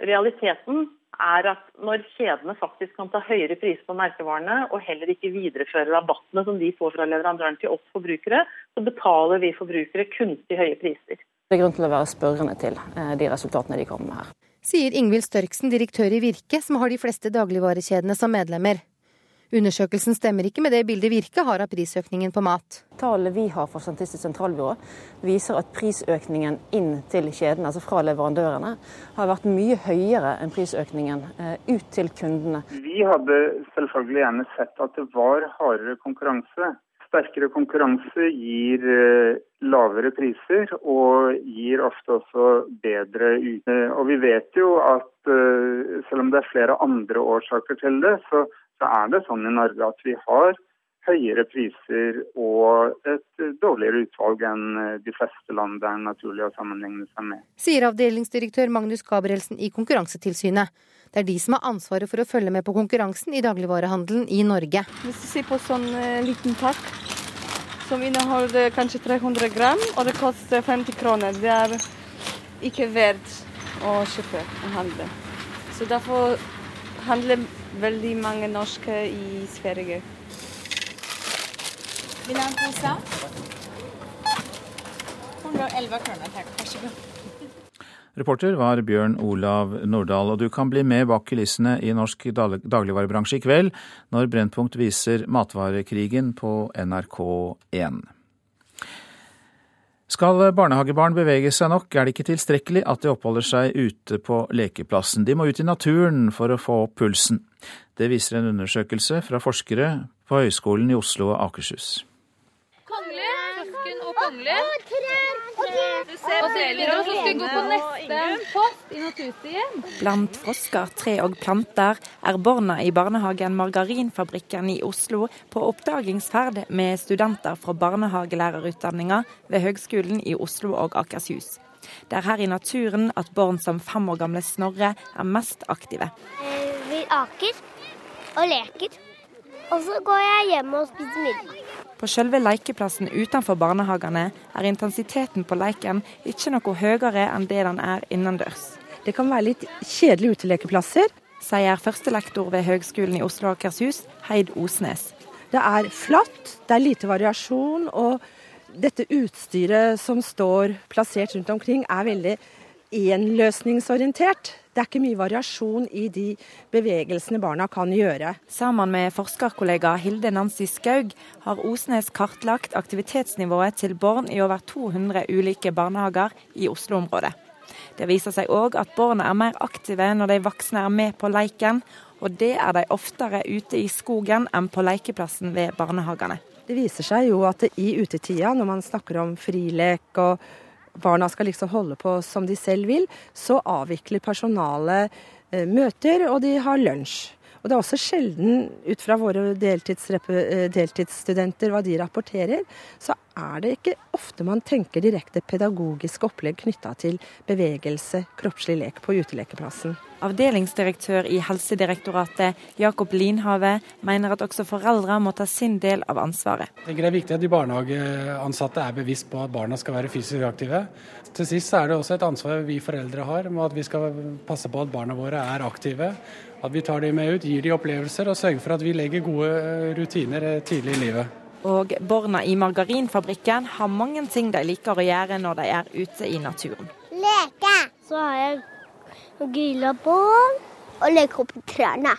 Realiteten er at når kjedene faktisk kan ta høyere priser på merkevarene, og heller ikke videreføre rabattene som de får fra leverandøren til oss forbrukere, så betaler vi forbrukere kunstig høye priser. Det er grunn til å være spørrende til eh, de resultatene de kommer med her. Sier Ingvild Størksen, direktør i Virke, som har de fleste dagligvarekjedene som medlemmer. Undersøkelsen stemmer ikke med det bildet Virke har av prisøkningen på mat. Tallene vi har fra Statistisk sentralbyrå viser at prisøkningen inn til kjeden, altså fra leverandørene, har vært mye høyere enn prisøkningen eh, ut til kundene. Vi hadde selvfølgelig gjerne sett at det var hardere konkurranse. Sterkere konkurranse gir eh, lavere priser og gir ofte også bedre ut. Og vi vet jo at eh, selv om det er flere andre årsaker til det, så så er det sånn i Norge at vi har høyere priser og et dårligere utvalg enn de fleste land det er naturlig å sammenligne seg med. Sier avdelingsdirektør Magnus Gabrielsen i Konkurransetilsynet. Det er de som har ansvaret for å følge med på konkurransen i dagligvarehandelen i Norge. Hvis du ser på sånn uh, liten pakk som inneholder kanskje 300 gram, og det koster 50 kroner, det er ikke verdt å kjøpe og handle. Så derfor handler veldig mange norske i Sverige. Vil du ha en pose? 111 kroner, takk. Vær så god. Reporter var Bjørn Olav Nordahl, og du kan bli med bak kulissene i norsk dagligvarebransje i kveld, når Brennpunkt viser matvarekrigen på NRK1. Skal barnehagebarn bevege seg nok, er det ikke tilstrekkelig at de oppholder seg ute på lekeplassen. De må ut i naturen for å få opp pulsen. Det viser en undersøkelse fra forskere på Høgskolen i Oslo og Akershus. Kongle, søsken og kongler. Du ser og så skal gå på neste post i Naturstien. Blant frosker, tre og planter er barna i barnehagen Margarinfabrikken i Oslo på oppdagingsferd med studenter fra barnehagelærerutdanninga ved Høgskolen i Oslo og Akershus. Det er her i naturen at barn som fem år gamle Snorre er mest aktive. Vi aker og leker. Og så går jeg hjem og spiser middag. På selve lekeplassen utenfor barnehagene er intensiteten på leken ikke noe høyere enn det den er innendørs. Det kan være litt kjedelige utelekeplasser, sier førstelektor ved Høgskolen i Oslo og Akershus, Heid Osnes. Det er flatt, det er lite variasjon, og dette utstyret som står plassert rundt omkring er veldig enløsningsorientert. Det er ikke mye variasjon i de bevegelsene barna kan gjøre. Sammen med forskerkollega Hilde Nancy Skaug har Osnes kartlagt aktivitetsnivået til barn i over 200 ulike barnehager i Oslo-området. Det viser seg òg at barna er mer aktive når de voksne er med på leiken, og det er de oftere ute i skogen enn på lekeplassen ved barnehagene. Det viser seg jo at i utetida, når man snakker om frilek og barna skal liksom holde på som de selv vil, så avvikler personalet eh, møter, og de har lunsj. Og Det er også sjelden, ut fra våre eh, deltidsstudenter, hva de rapporterer, så er det ikke ofte man tenker direkte pedagogisk opplegg knytta til bevegelse, kroppslig lek på utelekeplassen. Avdelingsdirektør i Helsedirektoratet, Jakob Linhave, mener at også foreldre må ta sin del av ansvaret. Jeg tenker Det er viktig at de barnehageansatte er bevisst på at barna skal være fysisk aktive. Til sist er det også et ansvar vi foreldre har med at vi skal passe på at barna våre er aktive. At vi tar dem med ut, gir dem opplevelser og sørger for at vi legger gode rutiner tidlig i livet. Og barna i margarinfabrikken har mange ting de liker å gjøre når de er ute i naturen. Leke. Så har jeg grilla bål og leker opp i trærne.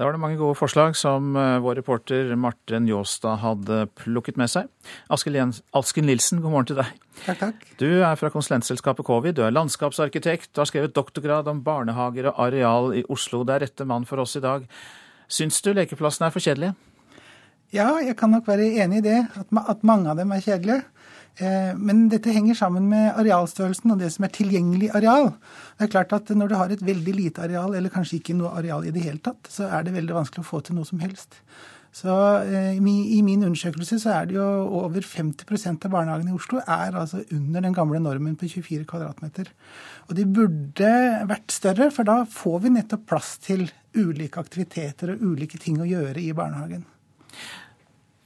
Da var det mange gode forslag som eh, vår reporter Marte Njåstad hadde plukket med seg. Asken Nilsen, god morgen til deg. Takk, takk. Du er fra konsulentselskapet Covid, du er landskapsarkitekt, du har skrevet doktorgrad om barnehager og areal i Oslo. Det er rette mann for oss i dag. Syns du lekeplassene er for kjedelige? Ja, jeg kan nok være enig i det, at mange av dem er kjedelige. Eh, men dette henger sammen med arealstørrelsen og det som er tilgjengelig areal. Det er klart at Når du har et veldig lite areal, eller kanskje ikke noe areal i det hele tatt, så er det veldig vanskelig å få til noe som helst. Så eh, I min undersøkelse så er det jo over 50% av barnehagene i Oslo er altså under den gamle normen på 24 kvadratmeter. Og de burde vært større, for da får vi nettopp plass til ulike aktiviteter og ulike ting å gjøre i barnehagen.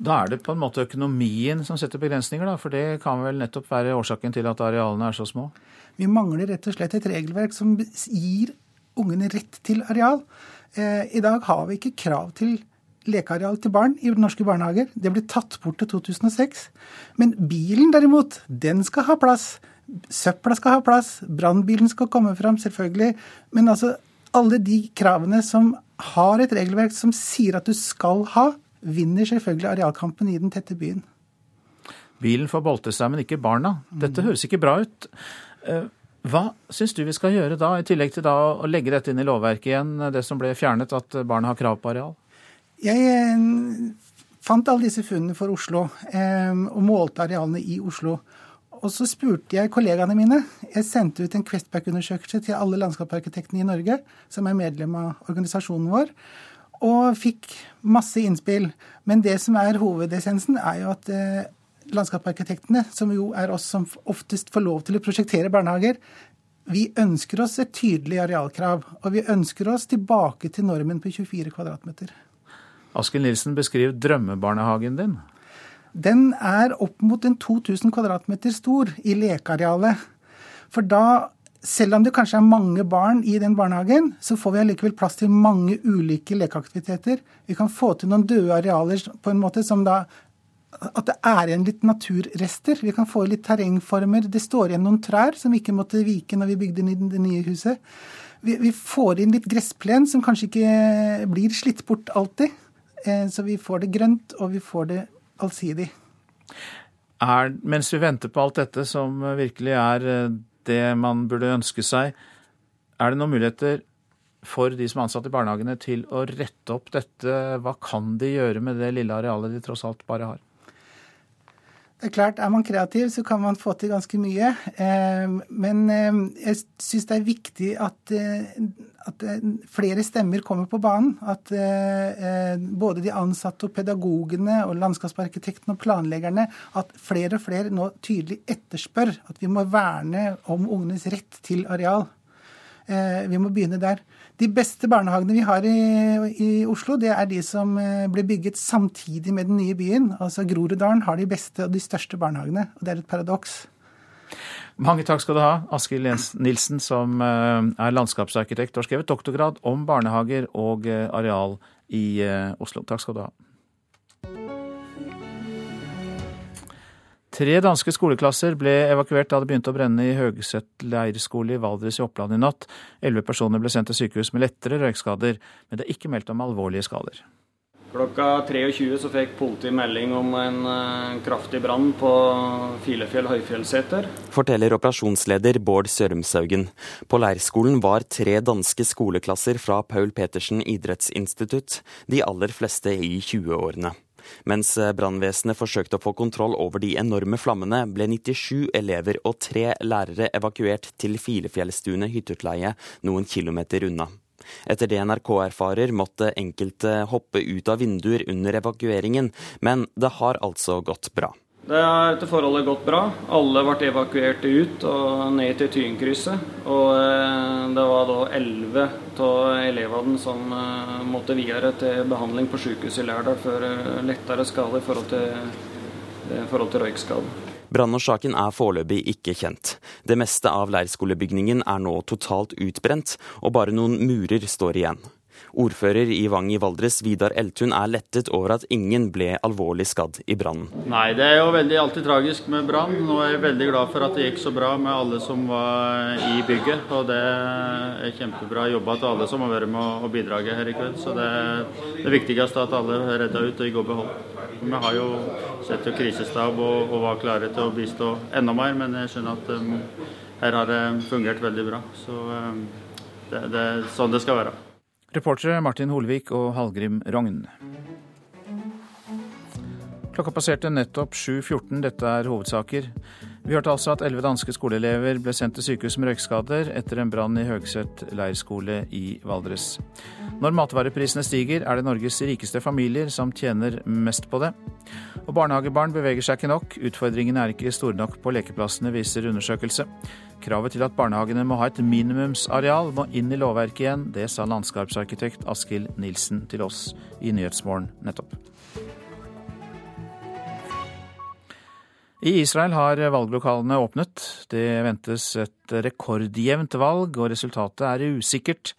Da er det på en måte økonomien som setter begrensninger, da, for det kan vel nettopp være årsaken til at arealene er så små? Vi mangler rett og slett et regelverk som gir ungene rett til areal. Eh, I dag har vi ikke krav til lekeareal til barn i norske barnehager. Det ble tatt bort til 2006. Men bilen derimot, den skal ha plass. Søpla skal ha plass. Brannbilen skal komme fram, selvfølgelig. Men altså, alle de kravene som har et regelverk som sier at du skal ha, vinner selvfølgelig arealkampen i den tette byen. Bilen får bolte seg, men ikke barna. Dette mm. høres ikke bra ut. Eh, hva syns du vi skal gjøre da, i tillegg til da å legge dette inn i lovverket igjen, det som ble fjernet, at barna har krav på areal? Jeg eh, fant alle disse funnene for Oslo, eh, og målte arealene i Oslo. Og så spurte jeg kollegaene mine. Jeg sendte ut en Questback-undersøkelse til alle landskapsarkitektene i Norge, som er medlem av organisasjonen vår, og fikk masse innspill. Men det som er hovedessensen, er jo at eh, landskapsarkitektene, som jo er oss som oftest får lov til å prosjektere barnehager, vi ønsker oss et tydelig arealkrav. Og vi ønsker oss tilbake til normen på 24 kvadratmeter. Askild Nilsen, beskriv drømmebarnehagen din. Den er opp mot en 2000 kvadratmeter stor i lekearealet. For da, selv om det kanskje er mange barn i den barnehagen, så får vi allikevel plass til mange ulike lekeaktiviteter. Vi kan få til noen døde arealer på en måte som da at det er igjen litt naturrester. Vi kan få litt terrengformer. Det står igjen noen trær som vi ikke måtte vike når vi bygde det nye huset. Vi, vi får inn litt gressplen som kanskje ikke blir slitt bort alltid. Eh, så vi får det grønt, og vi får det allsidig. Er, mens vi venter på alt dette, som virkelig er eh, det man burde ønske seg, er det noen muligheter for de som er ansatt i barnehagene til å rette opp dette? Hva kan de gjøre med det lille arealet de tross alt bare har? Det er klart, Er man kreativ, så kan man få til ganske mye. Eh, men eh, jeg syns det er viktig at, eh, at, flere stemmer kommer på banen. At både de ansatte og pedagogene og landskapsarkitektene og planleggerne At flere og flere nå tydelig etterspør at vi må verne om ungenes rett til areal. Vi må begynne der. De beste barnehagene vi har i, i, Oslo, det er de som eh, ble bygget samtidig med den nye byen. Altså Groruddalen har de beste og de største barnehagene, og det er et paradoks. Mange takk skal du ha, Askild Nilsen, som eh, er landskapsarkitekt og har skrevet doktorgrad om barnehager og eh, areal i Oslo. Takk skal du ha. Tre danske skoleklasser ble evakuert da det begynte å brenne i Høgset leirskole i Valdres i Oppland i natt. Elleve personer ble sendt til sykehus med lettere røykskader, men det er ikke meldt om alvorlige skader. Klokka 23 så fikk politiet melding om en uh, kraftig brann på Filefjell høyfjellseter. Forteller operasjonsleder Bård Sørumshaugen. På leirskolen var tre danske skoleklasser fra Paul Petersen idrettsinstitutt, de aller fleste i 20-årene. Mens eh, brannvesenet forsøkte å få kontroll over de enorme flammene, ble 97 elever og tre lærere evakuert til Filefjellstuene hytteutleie noen kilometer unna. Etter det NRK erfarer, måtte enkelte hoppe ut av vinduer under evakueringen, men det har altså gått bra. Det har etter forholdet gått bra. Alle ble evakuert ut og ned til Tynkrysset. Og eh, det var da elleve av elevene som eh, måtte videre til behandling på sykehuset i Lærdal for eh, lettere skade i forhold til, forhold til røykskade. Brannårsaken er foreløpig ikke kjent. Det meste av leirskolebygningen er nå totalt utbrent, og bare noen murer står igjen. Ordfører i Vang i Valdres, Vidar Eltun, er lettet over at ingen ble alvorlig skadd i brannen. Nei, det er jo veldig alltid tragisk med brann. Nå er jeg veldig glad for at det gikk så bra med alle som var i bygget. Og det er kjempebra jobba til alle som har vært med å bidra her i kveld. Så det, det viktigste er at alle er redda ut og i god behold. Vi har jo sett jo krisestab og, og, var klare til å bistå enda mer, men jeg skjønner at um, her har det fungert veldig bra. Så um, det, det er sånn det skal være. Reportere Martin Holvik og Hallgrim Rogn. Klokka passerte nettopp 7.14. Dette er hovedsaker. Vi hørte altså at elleve danske skoleelever ble sendt til sykehus med røykskader etter en brann i Høgset leirskole i Valdres. Når matvareprisene stiger, er det Norges rikeste familier som tjener mest på det. Og barnehagebarn beveger seg ikke nok. Utfordringene er ikke store nok på lekeplassene, viser undersøkelse. Kravet til at barnehagene må ha et minimumsareal må inn i lovverket igjen. Det sa landskapsarkitekt Askild Nilsen til oss i Nyhetsmorgen nettopp. I Israel har valglokalene åpnet. Det ventes et rekordjevnt valg, og resultatet er usikkert.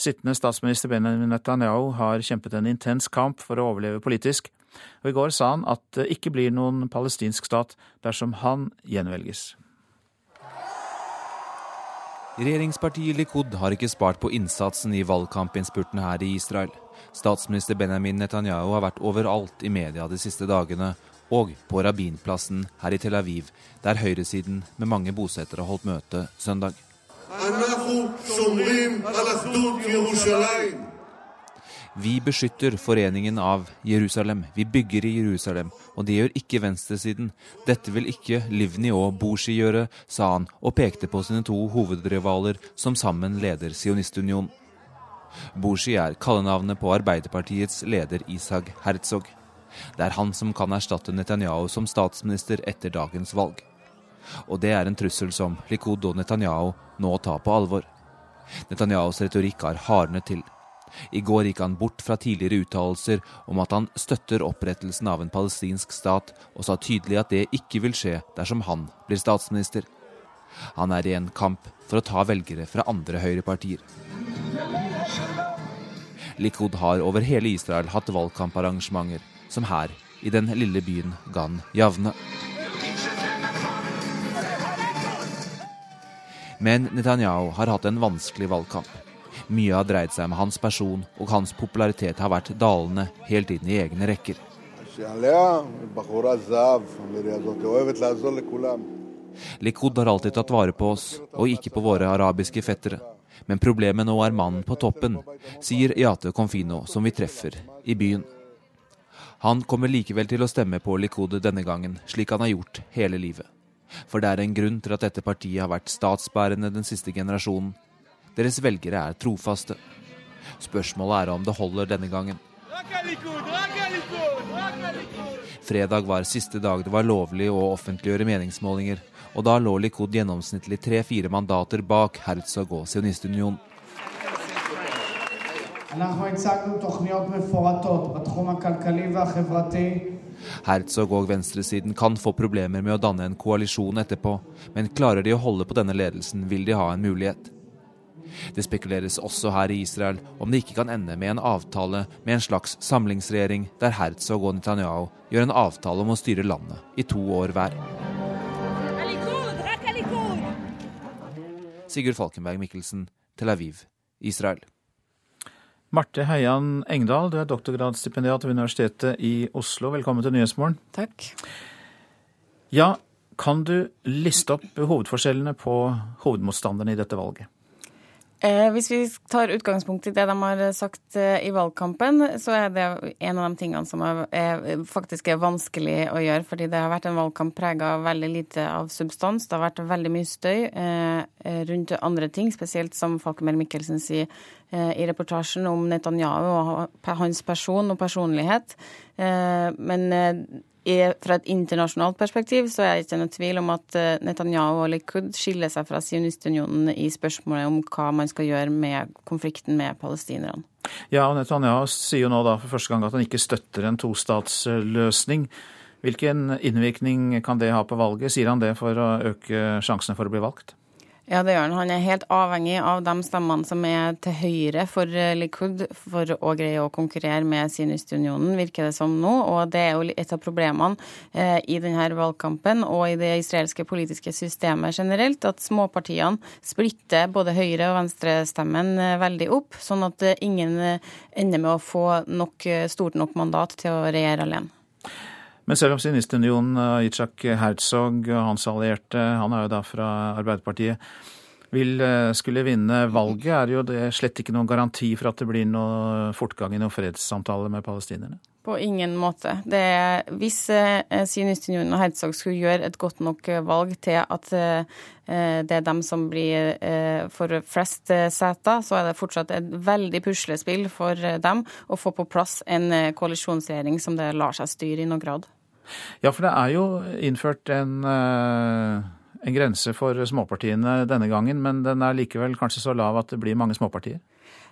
Sittende statsminister Benjamin Netanyahu har kjempet en intens kamp for å overleve politisk, og i går sa han at det ikke blir noen palestinsk stat dersom han gjenvelges. Regjeringspartiet Likud har ikke spart på innsatsen i valgkampinnspurten her i Israel. Statsminister Benjamin Netanyahu har vært overalt i media de siste dagene, og på Rabinplassen her i Tel Aviv, der høyresiden med mange bosettere holdt møte søndag. Vi beskytter foreningen av Jerusalem. Vi bygger i Jerusalem. Og det gjør ikke venstresiden. Dette vil ikke Livni og Bushi gjøre, sa han, og pekte på sine to hovedrivaler som sammen leder Sionistunionen. Bushi er kallenavnet på Arbeiderpartiets leder Isag Herzog. Det er han som kan erstatte Netanyahu som statsminister etter dagens valg. Og det er en trussel som Likud og Netanyahu nå tar på alvor. Netanyahus retorikk har hardnet til. I går gikk han bort fra tidligere uttalelser om at han støtter opprettelsen av en palestinsk stat, og sa tydelig at det ikke vil skje dersom han blir statsminister. Han er i en kamp for å ta velgere fra andre høyrepartier. Likud har over hele Israel hatt valgkamparrangementer, som her i den lille byen Gan Javne. Men Netanyahu har hatt en vanskelig valgkamp. Mye har dreid seg om hans person, og hans popularitet har vært dalende helt inn i egne rekker. Likud har alltid tatt vare på oss, og ikke på våre arabiske fettere. Men problemet nå er mannen på toppen, sier Yate Confino, som vi treffer i byen. Han kommer likevel til å stemme på Likud denne gangen, slik han har gjort hele livet. For det er en grunn til at dette partiet har vært statsbærende den siste generasjonen, deres velgere er trofaste. Spørsmålet er om det holder denne gangen. Fredag var siste dag det var lovlig å offentliggjøre meningsmålinger, og da lå Likud gjennomsnittlig tre-fire mandater bak Herzog og Sionistunionen. Herzog og venstresiden kan få problemer med å danne en koalisjon etterpå, men klarer de å holde på denne ledelsen, vil de ha en mulighet. Det spekuleres også her i Israel om det ikke kan ende med en avtale med en slags samlingsregjering, der Herzog og Netanyahu gjør en avtale om å styre landet i to år hver. Sigurd Falkenberg Mikkelsen, Tel Aviv, Israel. Marte Heian Engdahl, du er doktorgradsstipendiat ved Universitetet i Oslo. Velkommen til Nyhetsmorgen. Takk. Ja, kan du liste opp hovedforskjellene på hovedmotstanderne i dette valget? Eh, hvis vi tar utgangspunkt i det de har sagt eh, i valgkampen, så er det en av de tingene som er, faktisk er vanskelig å gjøre. Fordi det har vært en valgkamp prega veldig lite av substans. Det har vært veldig mye støy eh, rundt andre ting, spesielt som Falkemer Mikkelsen sier eh, i reportasjen om Netanyahu og hans person og personlighet. Eh, men eh, fra et internasjonalt perspektiv så er det ikke noe tvil om at eh, Netanyahu og Likud skiller seg fra sionistunionen i spørsmålet om hva man skal gjøre med konflikten med palestinerne. Ja, og Netanyahu sier jo nå da for første gang at han ikke støtter en tostatsløsning. Hvilken innvirkning kan det ha på valget? Sier han det for å øke sjansene for å bli valgt? Ja, det gjør han. Han er helt avhengig av de stemmene som er til høyre for eh, Likud, for å greie å konkurrere med Sinistunionen, virker det som nå. Og det er jo et av problemene eh, i denne valgkampen og i det israelske politiske systemet generelt, at småpartiene splitter både høyre- og venstrestemmen eh, veldig opp, sånn at ingen ender med å få nok, stort nok mandat til å regjere alene. Men selv om Sionistunionen, Yitzhak Herzog og hans allierte, han er jo da fra Arbeiderpartiet, vil eh, skulle vinne valget, er jo det slett ikke noen garanti for at det blir noe fortgang i noen fredssamtaler med palestinerne? På ingen måte. Er, hvis eh, Sionistunionen og Herzog skulle gjøre et godt nok eh, valg til at eh, det er dem som blir eh, for flest eh, seter, så er det fortsatt et veldig puslespill for dem å få på plass en koalisjonsregjering som det lar seg styre i noen grad. Ja, for det er jo innført en, eh, en grense for småpartiene denne gangen, men den er likevel kanskje så lav at det blir mange småpartier?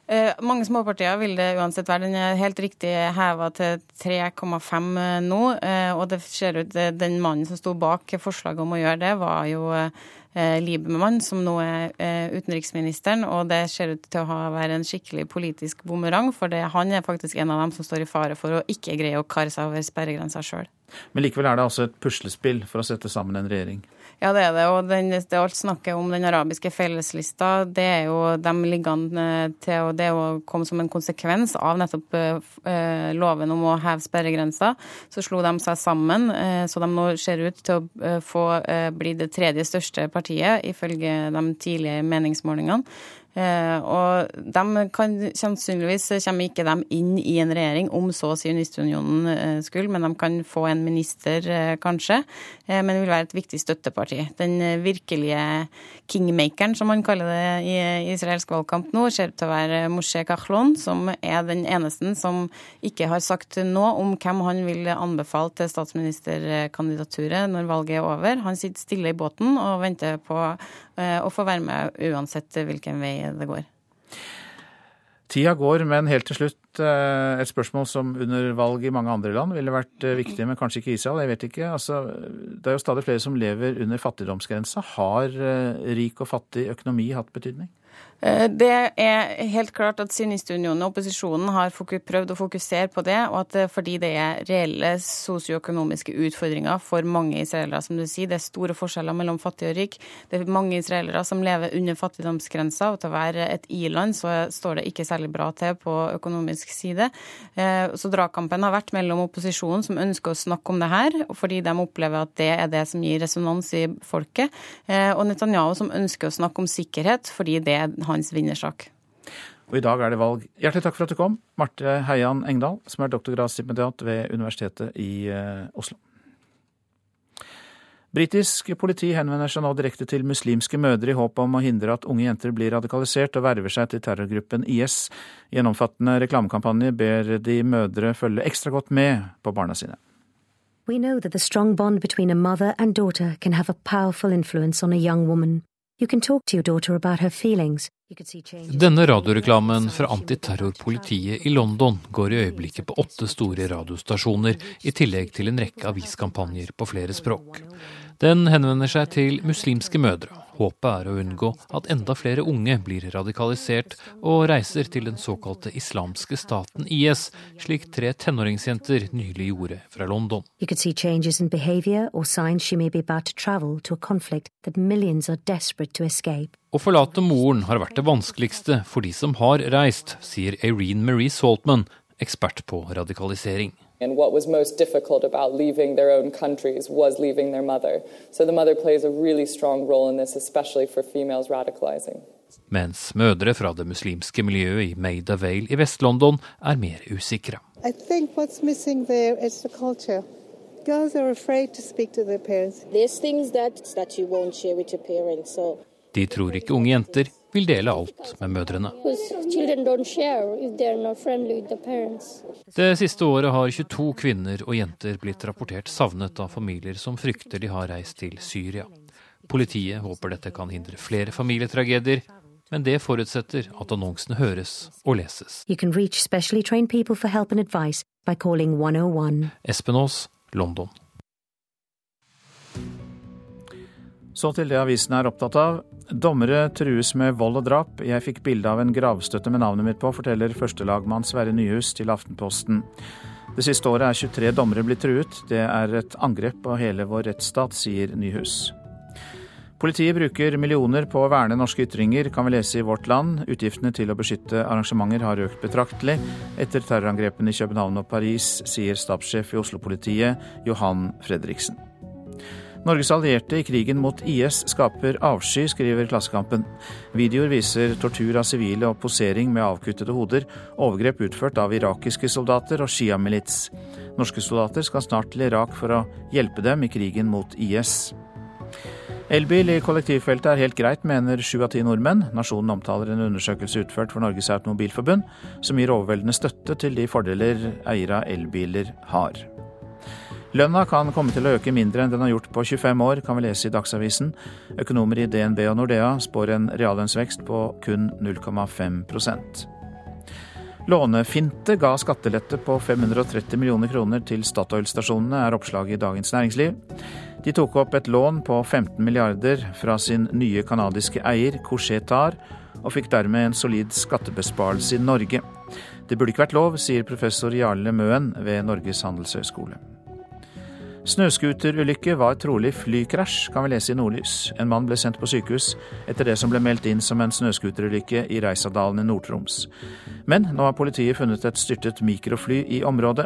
Eh, mange småpartier vil det uansett være. Den er helt riktig heva til 3,5 nå. Eh, og det ser ut eh, den mannen som sto bak forslaget om å gjøre det, var jo eh, Liebermann, som nå er eh, utenriksministeren. Og det ser ut til å være en skikkelig politisk bumerang, for det, han er faktisk en av dem som står i fare for å ikke greie å kare seg over sperregrensa sjøl. Men likevel er det altså et puslespill for å sette sammen en regjering? Ja, det er det. Og den, det alt snakket om den arabiske felleslista, det er jo de liggende til og det å komme som en konsekvens av nettopp eh, loven om å heve sperregrensa. Så slo de seg sammen, eh, så de nå ser ut til å eh, få eh, bli det tredje største partiet, ifølge de tidlige meningsmålingene. Eh, og de kan, sannsynligvis kommer ikke de inn i en regjering, om så Sionistunionen eh, skulle, men de kan få en minister, eh, kanskje. Men det vil være et viktig støtteparti. Den virkelige kingmakeren, som man kaller det i israelsk valgkamp nå, ser ut til å være Moshe Kahlon, som er den eneste som ikke har sagt noe om hvem han vil anbefale til statsministerkandidaturet når valget er over. Han sitter stille i båten og venter på å få være med uansett hvilken vei det går. Tida går, men helt til slutt eh, et spørsmål som under valg i mange andre land ville vært eh, viktig, men kanskje ikke Israel. Jeg vet ikke. Altså, det er jo stadig flere som lever under fattigdomsgrensa. Har eh, rik og fattig økonomi hatt betydning? Eh, det er helt klart at Sionistunionen og opposisjonen har prøvd å fokusere på det, og at eh, fordi det er reelle sosioøkonomiske utfordringer for mange israelere, som du sier. Det er store forskjeller mellom fattig og rik. Det er mange israelere som lever under fattigdomsgrensa, og til å være et i-land så står det ikke særlig bra til på økonomisk side. Eh, så dragkampen har vært mellom opposisjonen, som ønsker å snakke om det her, fordi de opplever at det er det som gir resonans i folket, og Netanyahu, som ønsker å snakke om sikkerhet, fordi det er hans vinnersak. Og I dag er det valg. Hjertelig takk for at du kom, Marte Heian Engdahl, som er doktorgradsstipendiat ved Universitetet i eh, Oslo. Britisk politi henvender seg nå direkte til muslimske mødre i håp om å hindre at unge jenter blir radikalisert og verver seg til terrorgruppen IS. I en omfattende reklamekampanje ber de mødre følge ekstra godt med på barna sine. We know that the strong bond between a mother and daughter can have a powerful influence on a young woman. Denne radioreklamen fra antiterrorpolitiet i London går i øyeblikket på åtte store radiostasjoner, i tillegg til en rekke aviskampanjer på flere språk. Den henvender seg til muslimske mødre, Håpet er å unngå at enda flere unge blir radikalisert og reiser til den såkalte islamske staten IS, slik tre tenåringsjenter nylig gjorde fra London. Å forlate moren har vært det vanskeligste for de som har reist, sier Irene Marie Saltman, ekspert på radikalisering. And what was most difficult about leaving their own countries was leaving their mother. So the mother plays a really strong role in this, especially for females radicalizing. Mens mødre fra det muslimske miljøet i Maida Vale i Vest-London er mer usikre. I think what's missing there is the culture. Girls are afraid to speak to their parents. There's things that, that you won't share with your parents, so de tror ikke unge jenter vil dele alt med mødrene. Det siste året har 22 kvinner og jenter blitt rapportert savnet av familier som frykter de har reist til Syria. Politiet håper dette kan hindre flere familietragedier, men det forutsetter at annonsene høres og leses. Espen Aas, London. Så til det avisen er opptatt av. Dommere trues med vold og drap. Jeg fikk bilde av en gravstøtte med navnet mitt på, forteller førstelagmann Sverre Nyhus til Aftenposten. Det siste året er 23 dommere blitt truet. Det er et angrep på hele vår rettsstat, sier Nyhus. Politiet bruker millioner på å verne norske ytringer, kan vi lese i Vårt Land. Utgiftene til å beskytte arrangementer har økt betraktelig etter terrorangrepene i København og Paris, sier stabssjef i Oslo-politiet Johan Fredriksen. Norges allierte i krigen mot IS skaper avsky, skriver Klassekampen. Videoer viser tortur av sivile og posering med avkuttede hoder, overgrep utført av irakiske soldater og Shia-milits. Norske soldater skal snart til Irak for å hjelpe dem i krigen mot IS. Elbil i kollektivfeltet er helt greit, mener sju av ti nordmenn. Nasjonen omtaler en undersøkelse utført for Norges Automobilforbund, som gir overveldende støtte til de fordeler eiere av elbiler har. Lønna kan komme til å øke mindre enn den har gjort på 25 år, kan vi lese i Dagsavisen. Økonomer i DNB og Nordea spår en reallønnsvekst på kun 0,5% Lånefinte ga skattelette på 530 millioner kroner til Statoil-stasjonene, er oppslaget i Dagens Næringsliv. De tok opp et lån på 15 milliarder fra sin nye canadiske eier, Couchetar, og fikk dermed en solid skattebesparelse i Norge. Det burde ikke vært lov, sier professor Jarle Møen ved Norges handelshøyskole. Snøscooterulykke var trolig flykrasj, kan vi lese i Nordlys. En mann ble sendt på sykehus etter det som ble meldt inn som en snøscooterulykke i Reisadalen i Nord-Troms. Men nå har politiet funnet et styrtet mikrofly i området.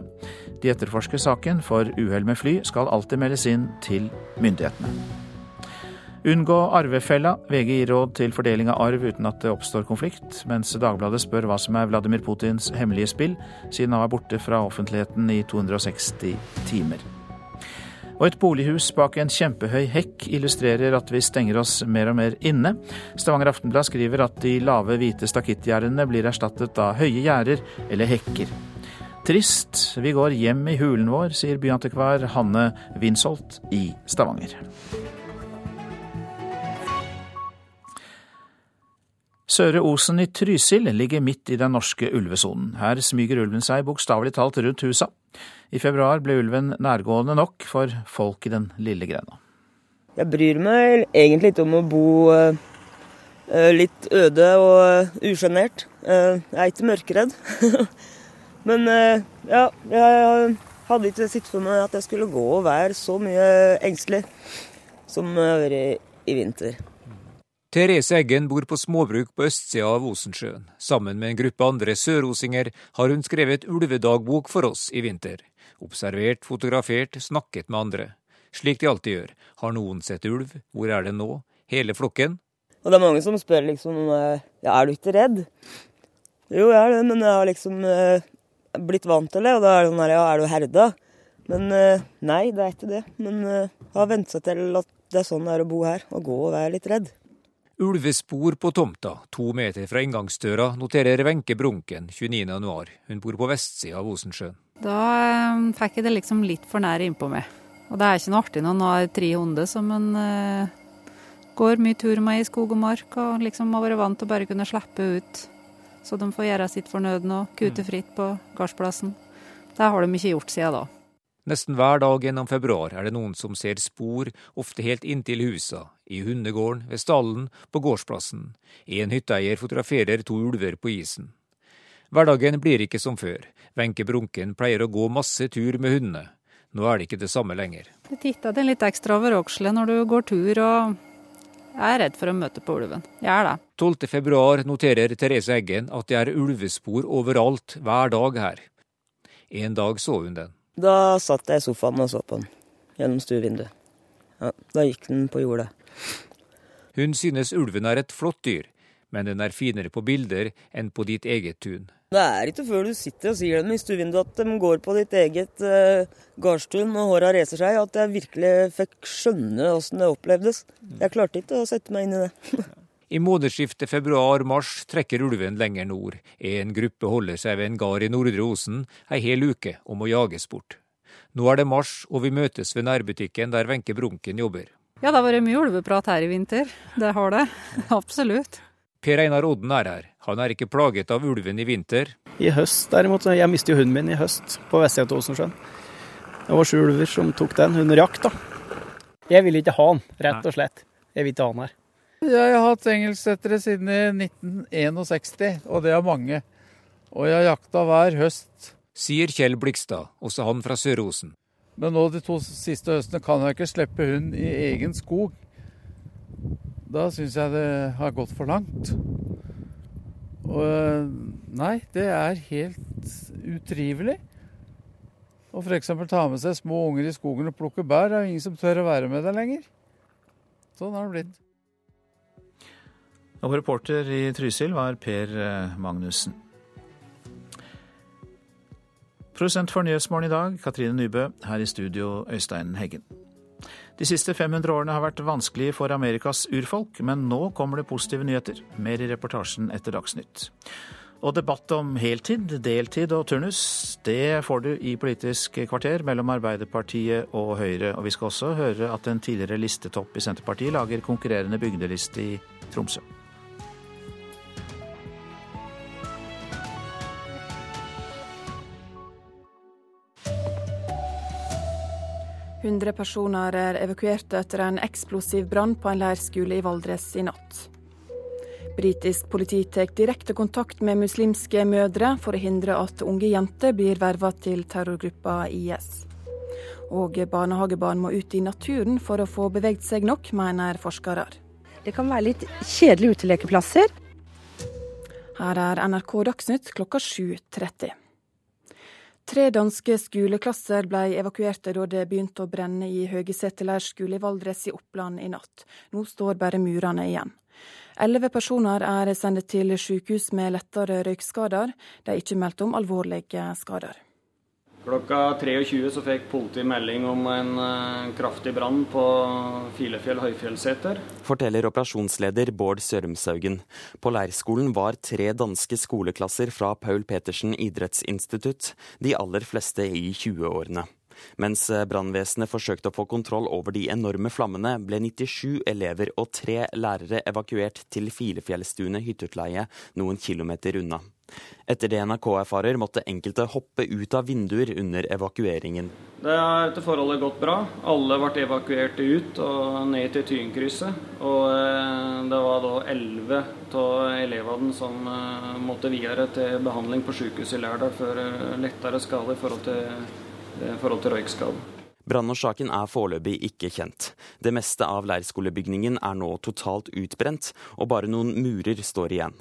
De etterforsker saken, for uhell med fly skal alltid meldes inn til myndighetene. Unngå arvefella. VG gir råd til fordeling av arv uten at det oppstår konflikt, mens Dagbladet spør hva som er Vladimir Putins hemmelige spill, siden han var borte fra offentligheten i 260 timer. Og et bolighus bak en kjempehøy hekk illustrerer at vi stenger oss mer og mer inne. Stavanger Aftenblad skriver at de lave, hvite stakittgjerdene blir erstattet av høye gjerder eller hekker. Trist, vi går hjem i hulen vår, sier byantikvar Hanne Winsholt i Stavanger. Søre Osen i Trysil ligger midt i den norske ulvesonen. Her smyger ulven seg bokstavelig talt rundt husa. I februar ble ulven nærgående nok for folk i den lille grenda. Jeg bryr meg egentlig ikke om å bo uh, litt øde og uh, usjenert. Jeg er ikke mørkeredd. Men ja, jeg hadde ikke sett for meg at jeg skulle gå og være så mye engstelig som jeg har vært i vinter. Therese Eggen bor på småbruk på østsida av Osensjøen. Sammen med en gruppe andre sørosinger har hun skrevet ulvedagbok for oss i vinter. Observert, fotografert, snakket med andre. Slik de alltid gjør. Har noen sett ulv? Hvor er det nå? Hele flokken? Og det er mange som spør liksom ja, er du ikke redd? Jo, jeg er det, men jeg har liksom eh, blitt vant til det. Og da er det sånn ja, er du herda? Men eh, nei, det er ikke det. Men jeg har vent seg til at det er sånn det er å bo her, og gå og være litt redd. Ulvespor på tomta, to meter fra inngangsdøra, noterer Wenche Brunken 29.1. Hun bor på vestsida av Osensjøen. Da um, fikk jeg det liksom litt for nære innpå meg. Og det er ikke noe artig når en har tre hunder som en eh, går mye tur med i skog og mark, og liksom har vært vant til å bare kunne slippe ut, så de får gjøre sitt fornødne og kute mm. fritt på gardsplassen. Det har de ikke gjort siden da. Nesten hver dag gjennom februar er det noen som ser spor, ofte helt inntil husa, i hundegården, ved stallen, på gårdsplassen. En hytteeier fotograferer to ulver på isen. Hverdagen blir ikke som før. Wenche Brunken pleier å gå masse tur med hundene. Nå er det ikke det samme lenger. Du titter deg litt ekstra over økselet når du går tur, og jeg er redd for å møte på ulven. Jeg er det. 12. februar noterer Therese Eggen at det er ulvespor overalt, hver dag her. En dag så hun den. Da satt jeg i sofaen og så på den gjennom stuevinduet. Ja, da gikk den på jordet. Hun synes ulven er et flott dyr, men den er finere på bilder enn på ditt eget tun. Det er ikke før du sitter og sier dem i stuevinduet at de går på ditt eget uh, gardstun og håra reiser seg, at jeg virkelig fikk skjønne åssen det opplevdes. Jeg klarte ikke å sette meg inn i det. I månedsskiftet februar-mars trekker ulven lenger nord. En gruppe holder seg ved en gard i Nordre Osen ei hel uke om å jages bort. Nå er det mars, og vi møtes ved nærbutikken der Wenche Brunken jobber. Ja, det har vært mye ulveprat her i vinter. Det har det. Absolutt. Per Einar Odden er her. Han er ikke plaget av ulven i vinter. I høst derimot. Jeg mistet jo hunden min i høst på vestsida av Åsensjøen. Det var sju ulver som tok den under jakt, da. Jeg vil ikke ha den, rett og slett. Jeg vil ikke ha den her. Jeg har hatt engelsksettere siden 1961, og det er mange. Og jeg har jakta hver høst. Sier Kjell Blikstad, også han fra Sør-Osen. Men nå de to siste høstene kan jeg ikke slippe hund i egen skog. Da syns jeg det har gått for langt. Og nei, det er helt utrivelig. Å f.eks. ta med seg små unger i skogen og plukke bær, det er ingen som tør å være med deg lenger. Sånn har det blitt. Og reporter i Trysil var Per eh, Magnussen. Produsent for Nyhetsmorgen i dag, Katrine Nybø. Her i studio, Øystein Heggen. De siste 500 årene har vært vanskelige for Amerikas urfolk, men nå kommer det positive nyheter. Mer i reportasjen etter Dagsnytt. Og debatt om heltid, deltid og turnus, det får du i Politisk kvarter mellom Arbeiderpartiet og Høyre. Og vi skal også høre at en tidligere listetopp i Senterpartiet lager konkurrerende bygdeliste i Tromsø. 100 personer er evakuert etter en eksplosiv brann på en leirskole i Valdres i natt. Britisk politi tar direkte kontakt med muslimske mødre for å hindre at unge jenter blir verva til terrorgruppa IS. Og barnehagebarn må ut i naturen for å få beveget seg nok, mener forskere. Det kan være litt kjedelige utelekeplasser. Her er NRK Dagsnytt klokka 7.30. Tre danske skoleklasser ble evakuerte da det begynte å brenne i Høgeseter leirskole i Valdres i Oppland i natt. Nå står bare murene igjen. Elleve personer er sendt til sykehus med lettere røykskader. Det er ikke meldt om alvorlige skader. Klokka 23 så fikk politiet melding om en uh, kraftig brann på Filefjell høyfjellseter. Forteller operasjonsleder Bård Sørumshaugen. På leirskolen var tre danske skoleklasser fra Paul Petersen idrettsinstitutt, de aller fleste i 20-årene. Mens eh, brannvesenet forsøkte å få kontroll over de enorme flammene, ble 97 elever og tre lærere evakuert til Filefjellstuene hytteutleie noen kilometer unna. Etter det NRK erfarer, måtte enkelte hoppe ut av vinduer under evakueringen. Det har etter forholdet gått bra. Alle ble evakuert ut og ned til Tynkrysset. Og eh, det var da elleve av elevene som eh, måtte videre til behandling på sykehuset i Lærdal for lettere skade i forhold til i forhold til røykskaden. Brannårsaken er foreløpig ikke kjent. Det meste av leirskolebygningen er nå totalt utbrent, og bare noen murer står igjen.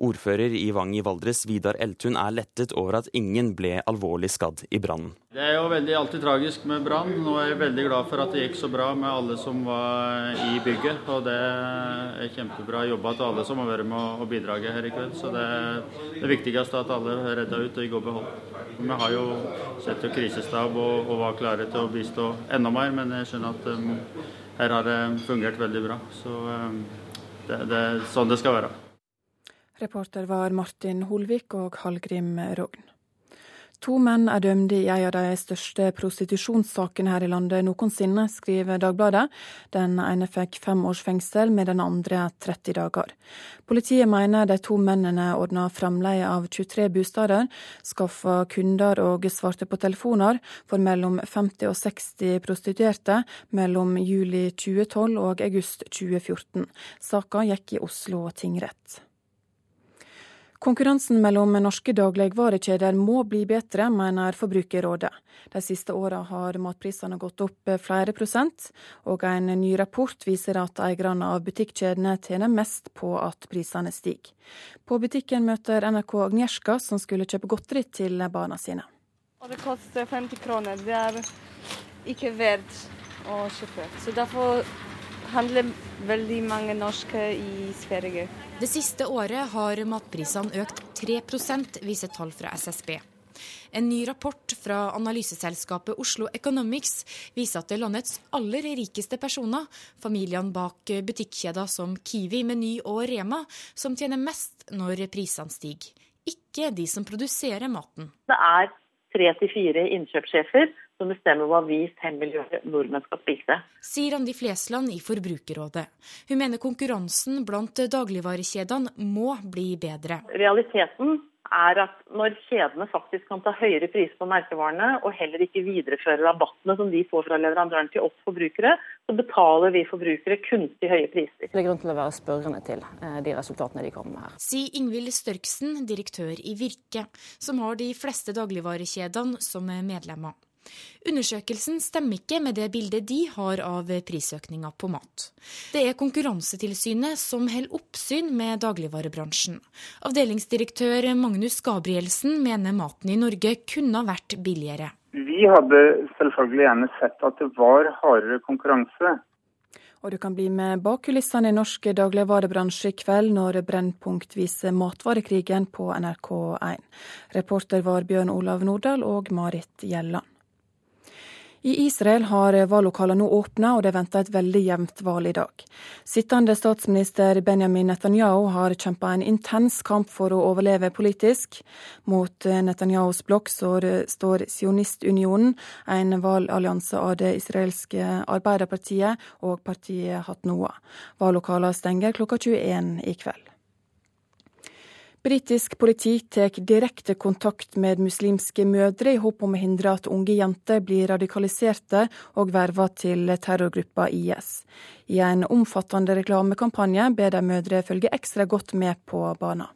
Ordfører i Vang i Valdres, Vidar Eltun, er lettet over at ingen ble alvorlig skadd i brannen. Det er jo veldig alltid tragisk med brann. Nå er jeg veldig glad for at det gikk så bra med alle som var i bygget. Og det er kjempebra jobba til alle som har vært med og bidraget her i kveld. Så det er det viktigste at alle er redda ut og i god behold. Vi har jo sett jo krisestab og, og var klare til å bistå enda mer, men jeg skjønner at um, her har det fungert veldig bra. Så um, det, det sånn det skal være. Reporter var Martin Holvik og Hallgrim Rogn. To menn er dømte i en av de største prostitusjonssakene her i landet noensinne, skriver Dagbladet. Den ene fikk fem års fengsel, med den andre 30 dager. Politiet mener de to mennene ordna fremleie av 23 bosteder, skaffa kunder og svarte på telefoner for mellom 50 og 60 prostituerte mellom juli 2012 og august 2014. Saka gikk i Oslo tingrett. Konkurransen mellom norske dagligvarekjeder må bli bedre, mener Forbrukerrådet. De siste åra har matprisene gått opp flere prosent, og en ny rapport viser at eierne av butikkjedene tjener mest på at prisene stiger. På butikken møter NRK Agnieszka, som skulle kjøpe godteri til barna sine. Det koster 50 kroner. Det er ikke verdt å kjøpe. Så derfor handler veldig mange norske i Sverige. Det siste året har matprisene økt 3% viser tall fra SSB. En ny rapport fra analyseselskapet Oslo Economics viser at det er landets aller rikeste personer, familiene bak butikkjeder som Kiwi, Meny og Rema, som tjener mest når prisene stiger. Ikke de som produserer maten. Det er tre til fire innkjøpssjefer som bestemmer hva vi fem millioner nordmenn skal spise. Sier Randi Flesland i Forbrukerrådet. Hun mener konkurransen blant dagligvarekjedene må bli bedre. Realiteten er at når kjedene faktisk kan ta høyere pris på merkevarene, og heller ikke videreføre rabattene som de får fra leverandøren til oss forbrukere, så betaler vi forbrukere kunstig høye priser. Det er grunn til å være spørrende til eh, de resultatene de kommer med her. Sier Ingvild Størksen, direktør i Virke, som har de fleste dagligvarekjedene som medlemmer. Undersøkelsen stemmer ikke med det bildet de har av prisøkninga på mat. Det er Konkurransetilsynet som holder oppsyn med dagligvarebransjen. Avdelingsdirektør Magnus Gabrielsen mener maten i Norge kunne vært billigere. Vi hadde selvfølgelig gjerne sett at det var hardere konkurranse. Og du kan bli med bak kulissene i norsk dagligvarebransje i kveld når Brennpunkt viser matvarekrigen på NRK1. Reporter var Bjørn Olav Nordahl og Marit Gjelland. I Israel har valglokalene nå åpna, og det venter et veldig jevnt valg i dag. Sittende statsminister Benjamin Netanyahu har kjempa en intens kamp for å overleve politisk. Mot Netanyahus blokk står Sionistunionen, en valgallianse av det israelske arbeiderpartiet og partiet Hatnoa. Valglokalene stenger klokka 21 i kveld. Britisk politi tar direkte kontakt med muslimske mødre i håp om å hindre at unge jenter blir radikaliserte og verva til terrorgruppa IS. I en omfattende reklamekampanje ber de mødre følge ekstra godt med på barna.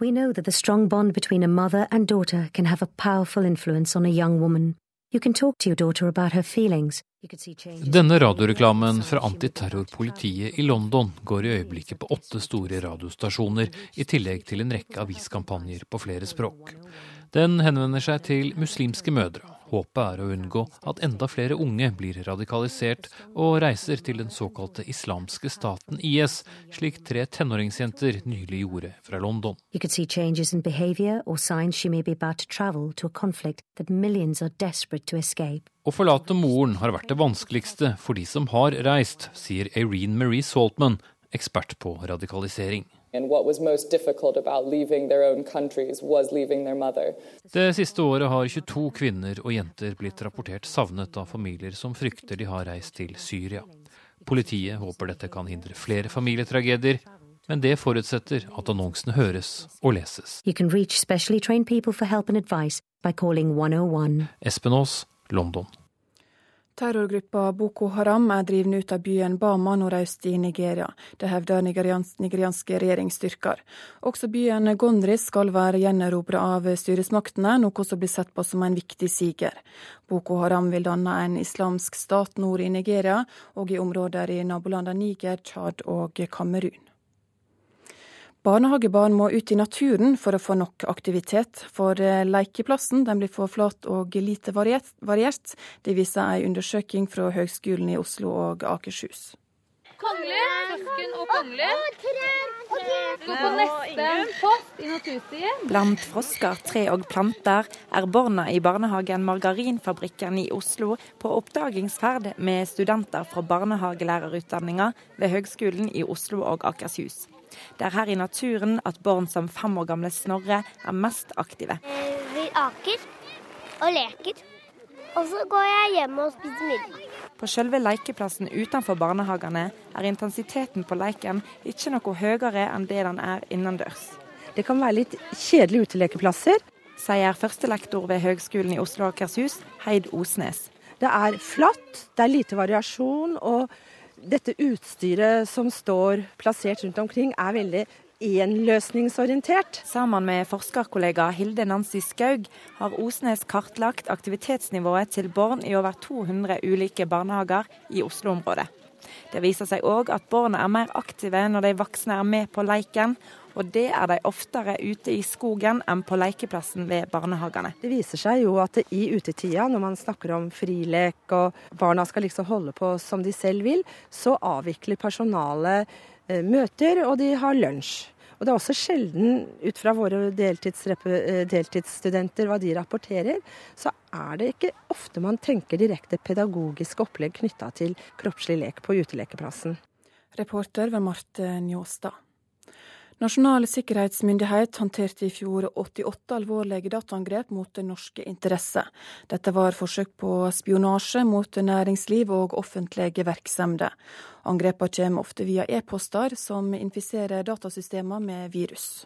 We know that the strong bond between a mother and daughter can have a powerful influence on a young woman. Denne radioreklamen fra antiterrorpolitiet i London går i øyeblikket på åtte store radiostasjoner, i tillegg til en rekke aviskampanjer på flere språk. Den henvender seg til muslimske mødre. Håpet er å unngå at enda flere unge blir radikalisert og reiser til den såkalte islamske staten IS, slik tre tenåringsjenter nylig gjorde fra London. Å forlate moren har vært det vanskeligste for de som har reist, sier Irene Marie Saltman, ekspert på radikalisering. Det siste året har 22 kvinner og jenter blitt rapportert savnet av familier som frykter de har reist til Syria. Politiet håper dette kan hindre flere familietragedier, men det forutsetter at annonsene høres og leses. Espen Aas, London. Terrorgruppa Boko Haram er drevet ut av byen Bama nordøst i Nigeria. Det hevder nigerians nigerianske regjeringsstyrker. Også byen Gondris skal være gjenerobra av styresmaktene, noe som blir sett på som en viktig siger. Boko Haram vil danne en islamsk stat nord i Nigeria og i områder i nabolandene Niger, Tsjad og Kamerun. Barnehagebarn må ut i naturen for å få nok aktivitet, for eh, lekeplassen blir for flat og lite variert. Det viser en undersøking fra Høgskolen i Oslo og Akershus. Kongelig, søsken og kongelig. Gå på neste post i naturstien. Blant frosker, tre og planter er barna i barnehagen Margarinfabrikken i Oslo på oppdagingsferd med studenter fra barnehagelærerutdanninga ved Høgskolen i Oslo og Akershus. Det er her i naturen at barn som fem år gamle Snorre er mest aktive. Vi aker og leker. Og så går jeg hjem og spiser middag. På selve lekeplassen utenfor barnehagene er intensiteten på leken ikke noe høyere enn det den er innendørs. Det kan være litt kjedelige utelekeplasser. Sier førstelektor ved Høgskolen i Oslo og Akershus, Heid Osnes. Det er flatt, det er lite variasjon. og dette utstyret som står plassert rundt omkring, er veldig enløsningsorientert. Sammen med forskerkollega Hilde Nancy Skaug har Osnes kartlagt aktivitetsnivået til barn i over 200 ulike barnehager i Oslo-området. Det viser seg òg at barna er mer aktive når de voksne er med på leiken, og det er de oftere ute i skogen enn på lekeplassen ved barnehagene. Det viser seg jo at i utetida, når man snakker om frilek og barna skal liksom holde på som de selv vil, så avvikler personalet eh, møter, og de har lunsj. Og det er også sjelden, ut fra våre eh, deltidsstudenter, hva de rapporterer, så er det ikke ofte man tenker direkte pedagogiske opplegg knytta til kroppslig lek på utelekeplassen. Reporter var Marte Njåstad. Nasjonal sikkerhetsmyndighet håndterte i fjor 88 alvorlige dataangrep mot norske interesser. Dette var forsøk på spionasje mot næringsliv og offentlige virksomheter. Angrepene kommer ofte via e-poster som infiserer datasystemer med virus.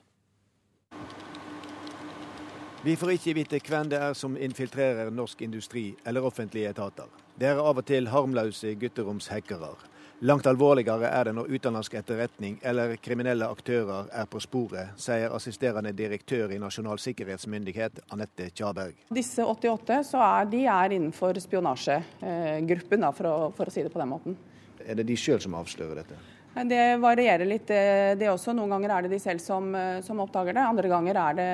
Vi får ikke vite hvem det er som infiltrerer norsk industri eller offentlige etater. Det er av og til harmløse gutteromshackere. Langt alvorligere er det når utenlandsk etterretning eller kriminelle aktører er på sporet, sier assisterende direktør i Nasjonal sikkerhetsmyndighet, Anette Tjaberg. Disse 88 så er, de er innenfor spionasjegruppen, for, å, for å si det på den måten. Er det de sjøl som avslører dette? Det varierer litt, det også. Noen ganger er det de selv som, som oppdager det, andre ganger er det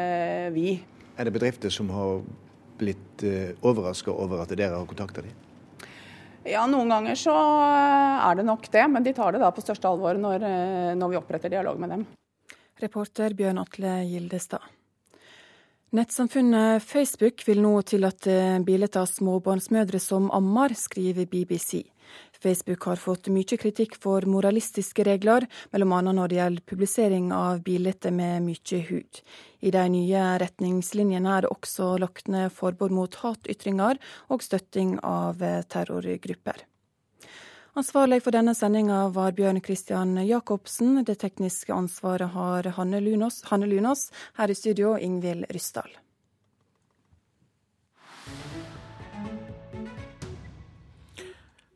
vi. Er det bedrifter som har blitt eh, overraska over at dere har kontakta dem? Ja, noen ganger så eh, er det nok det, men de tar det da på største alvor når, eh, når vi oppretter dialog med dem. Reporter Bjørn Atle Gildestad. Nettsamfunnet Facebook vil nå tillate bilder av småbarnsmødre som ammer, skriver BBC. Facebook har fått mye kritikk for moralistiske regler, bl.a. når det gjelder publisering av bilder med mye hud. I de nye retningslinjene er det også lagt ned forbud mot hatytringer og støtting av terrorgrupper. Ansvarlig for denne sendinga var Bjørn Christian Jacobsen. Det tekniske ansvaret har Hanne Lunås. Her i studio Ingvild Ryssdal.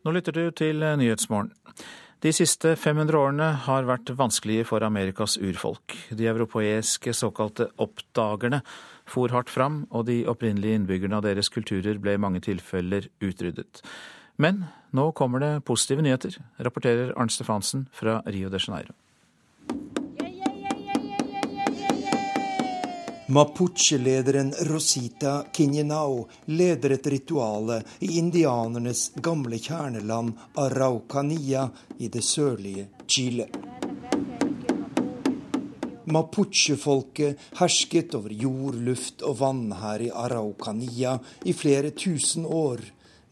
Nå lytter du til Nyhetsmorgen. De siste 500 årene har vært vanskelige for Amerikas urfolk. De europeiske såkalte oppdagerne for hardt fram, og de opprinnelige innbyggerne av deres kulturer ble i mange tilfeller utryddet. Men nå kommer det positive nyheter, rapporterer Arnt Stefansen fra Rio de Janeiro. Mapuche-lederen Rosita Kinyenao leder et rituale i indianernes gamle kjerneland Araucania i det sørlige Chile. Mapuche-folket hersket over jord, luft og vann her i Araucania i flere tusen år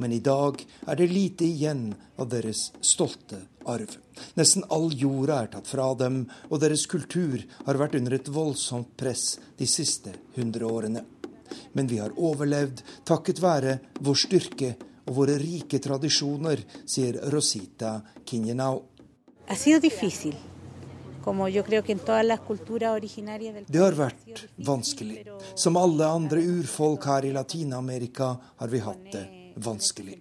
men i dag er det lite igjen av deres stolte arv. Nesten all jorda er tatt fra dem, og deres kultur har vært under et voldsomt press de siste hundre årene. Men vi har overlevd takket være vår styrke og våre rike tradisjoner, sier Rosita Kinyenau. Det har vært vanskelig. Som alle andre urfolk her i Latin-Amerika har vi hatt det vanskelig.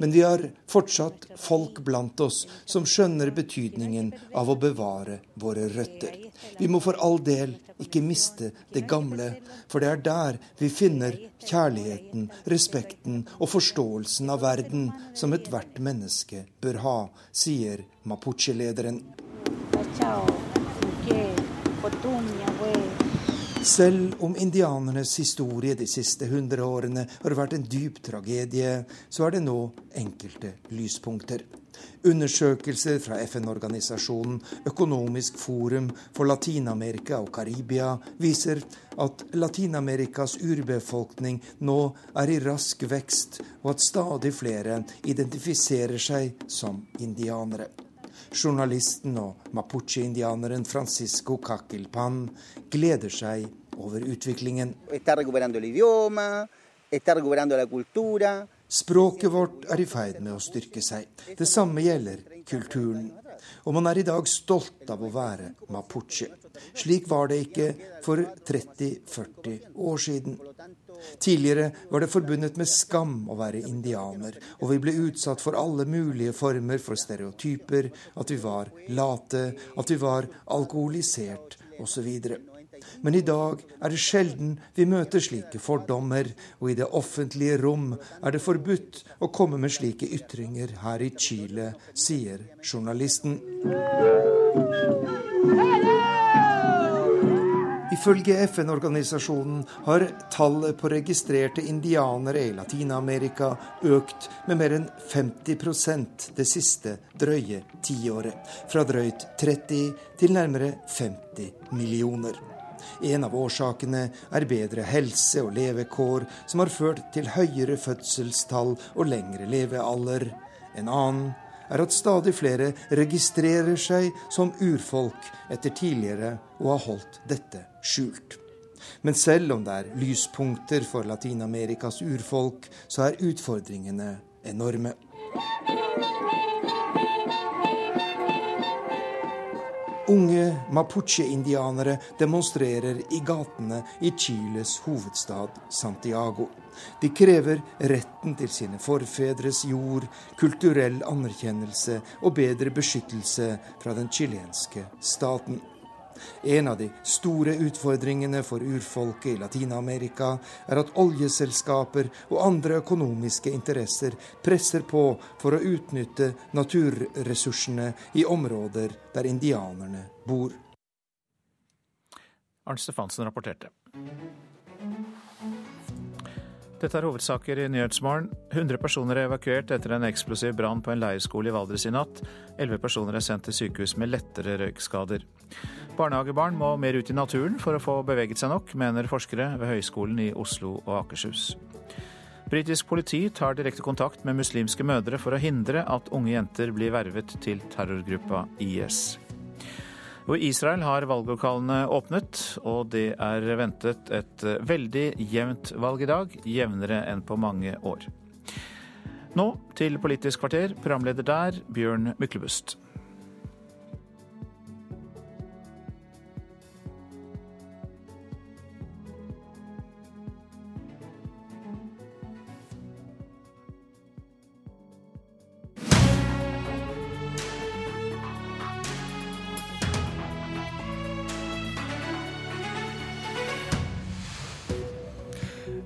Men vi har fortsatt folk blant oss som skjønner betydningen av å bevare våre røtter. Vi må for all del ikke miste det gamle, for det er der vi finner kjærligheten, respekten og forståelsen av verden som ethvert menneske bør ha, sier Mapuche-lederen. Selv om indianernes historie de siste hundre årene har vært en dyp tragedie, så er det nå enkelte lyspunkter. Undersøkelser fra FN-organisasjonen Økonomisk forum for Latin-Amerika og Karibia viser at Latin-Amerikas urbefolkning nå er i rask vekst, og at stadig flere identifiserer seg som indianere. Journalisten og mapuche-indianeren Francisco Kakilpan gleder seg over utviklingen. Språket vårt er i ferd med å styrke seg. Det samme gjelder kulturen. Og man er i dag stolt av å være mapuche. Slik var det ikke for 30-40 år siden. Tidligere var det forbundet med skam å være indianer, og vi ble utsatt for alle mulige former for stereotyper, at vi var late, at vi var alkoholisert osv. Men i dag er det sjelden vi møter slike fordommer, og i det offentlige rom er det forbudt å komme med slike ytringer her i Chile, sier journalisten. Ifølge FN-organisasjonen har tallet på registrerte indianere i Latin-Amerika økt med mer enn 50% det siste drøye tiåret. Fra drøyt 30 til nærmere 50 millioner. En av årsakene er bedre helse og levekår, som har ført til høyere fødselstall og lengre levealder. En annen er at stadig flere registrerer seg som urfolk etter tidligere å ha holdt dette skjult. Men selv om det er lyspunkter for Latin-Amerikas urfolk, så er utfordringene enorme. Unge mapuche-indianere demonstrerer i gatene i Chiles hovedstad Santiago. De krever retten til sine forfedres jord, kulturell anerkjennelse og bedre beskyttelse fra den chilenske staten. En av de store utfordringene for urfolket i Latin-Amerika er at oljeselskaper og andre økonomiske interesser presser på for å utnytte naturressursene i områder der indianerne bor. Arnt Stefansen rapporterte. Dette er hovedsaker i Nyhetsmorgen. 100 personer er evakuert etter en eksplosiv brann på en leirskole i Valdres i natt. 11 personer er sendt til sykehus med lettere røykskader. Barnehagebarn må mer ut i naturen for å få beveget seg nok, mener forskere ved Høgskolen i Oslo og Akershus. Britisk politi tar direkte kontakt med muslimske mødre for å hindre at unge jenter blir vervet til terrorgruppa IS. Og I Israel har valglokalene åpnet, og det er ventet et veldig jevnt valg i dag. Jevnere enn på mange år. Nå til Politisk kvarter, programleder der Bjørn Myklebust.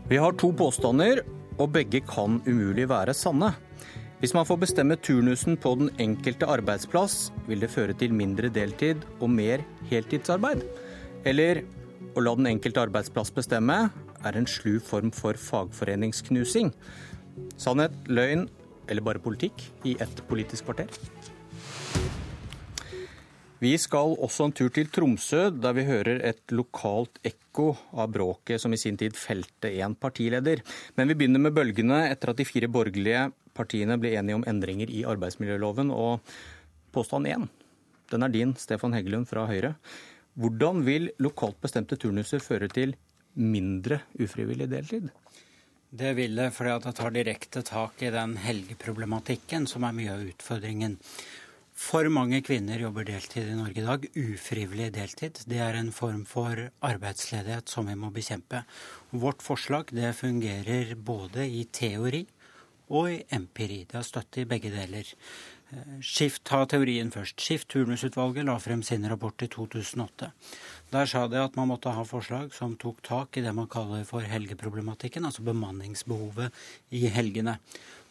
Vi har to påstander, og begge kan umulig være sanne. Hvis man får bestemme turnusen på den enkelte arbeidsplass, vil det føre til mindre deltid og mer heltidsarbeid. Eller å la den enkelte arbeidsplass bestemme er en slu form for fagforeningsknusing. Sannhet, løgn eller bare politikk i ett politisk kvarter? Vi skal også en tur til Tromsø, der vi hører et lokalt ekko av bråket som i sin tid felte en partileder. Men vi begynner med bølgene etter at de fire borgerlige partiene ble enige om endringer i arbeidsmiljøloven. Og påstand én, den er din, Stefan Heggelund fra Høyre. Hvordan vil lokalt bestemte turnuser føre til mindre ufrivillig deltid? Det vil det, fordi det tar direkte tak i den helgeproblematikken som er mye av utfordringen. For mange kvinner jobber deltid i Norge i dag, ufrivillig deltid. Det er en form for arbeidsledighet som vi må bekjempe. Vårt forslag det fungerer både i teori og i empiri. Det har støtte i begge deler. Eh, Skift, ta teorien først. Skift turnusutvalget la frem sin rapport i 2008. Der sa de at man måtte ha forslag som tok tak i det man kaller for helgeproblematikken, altså bemanningsbehovet i helgene.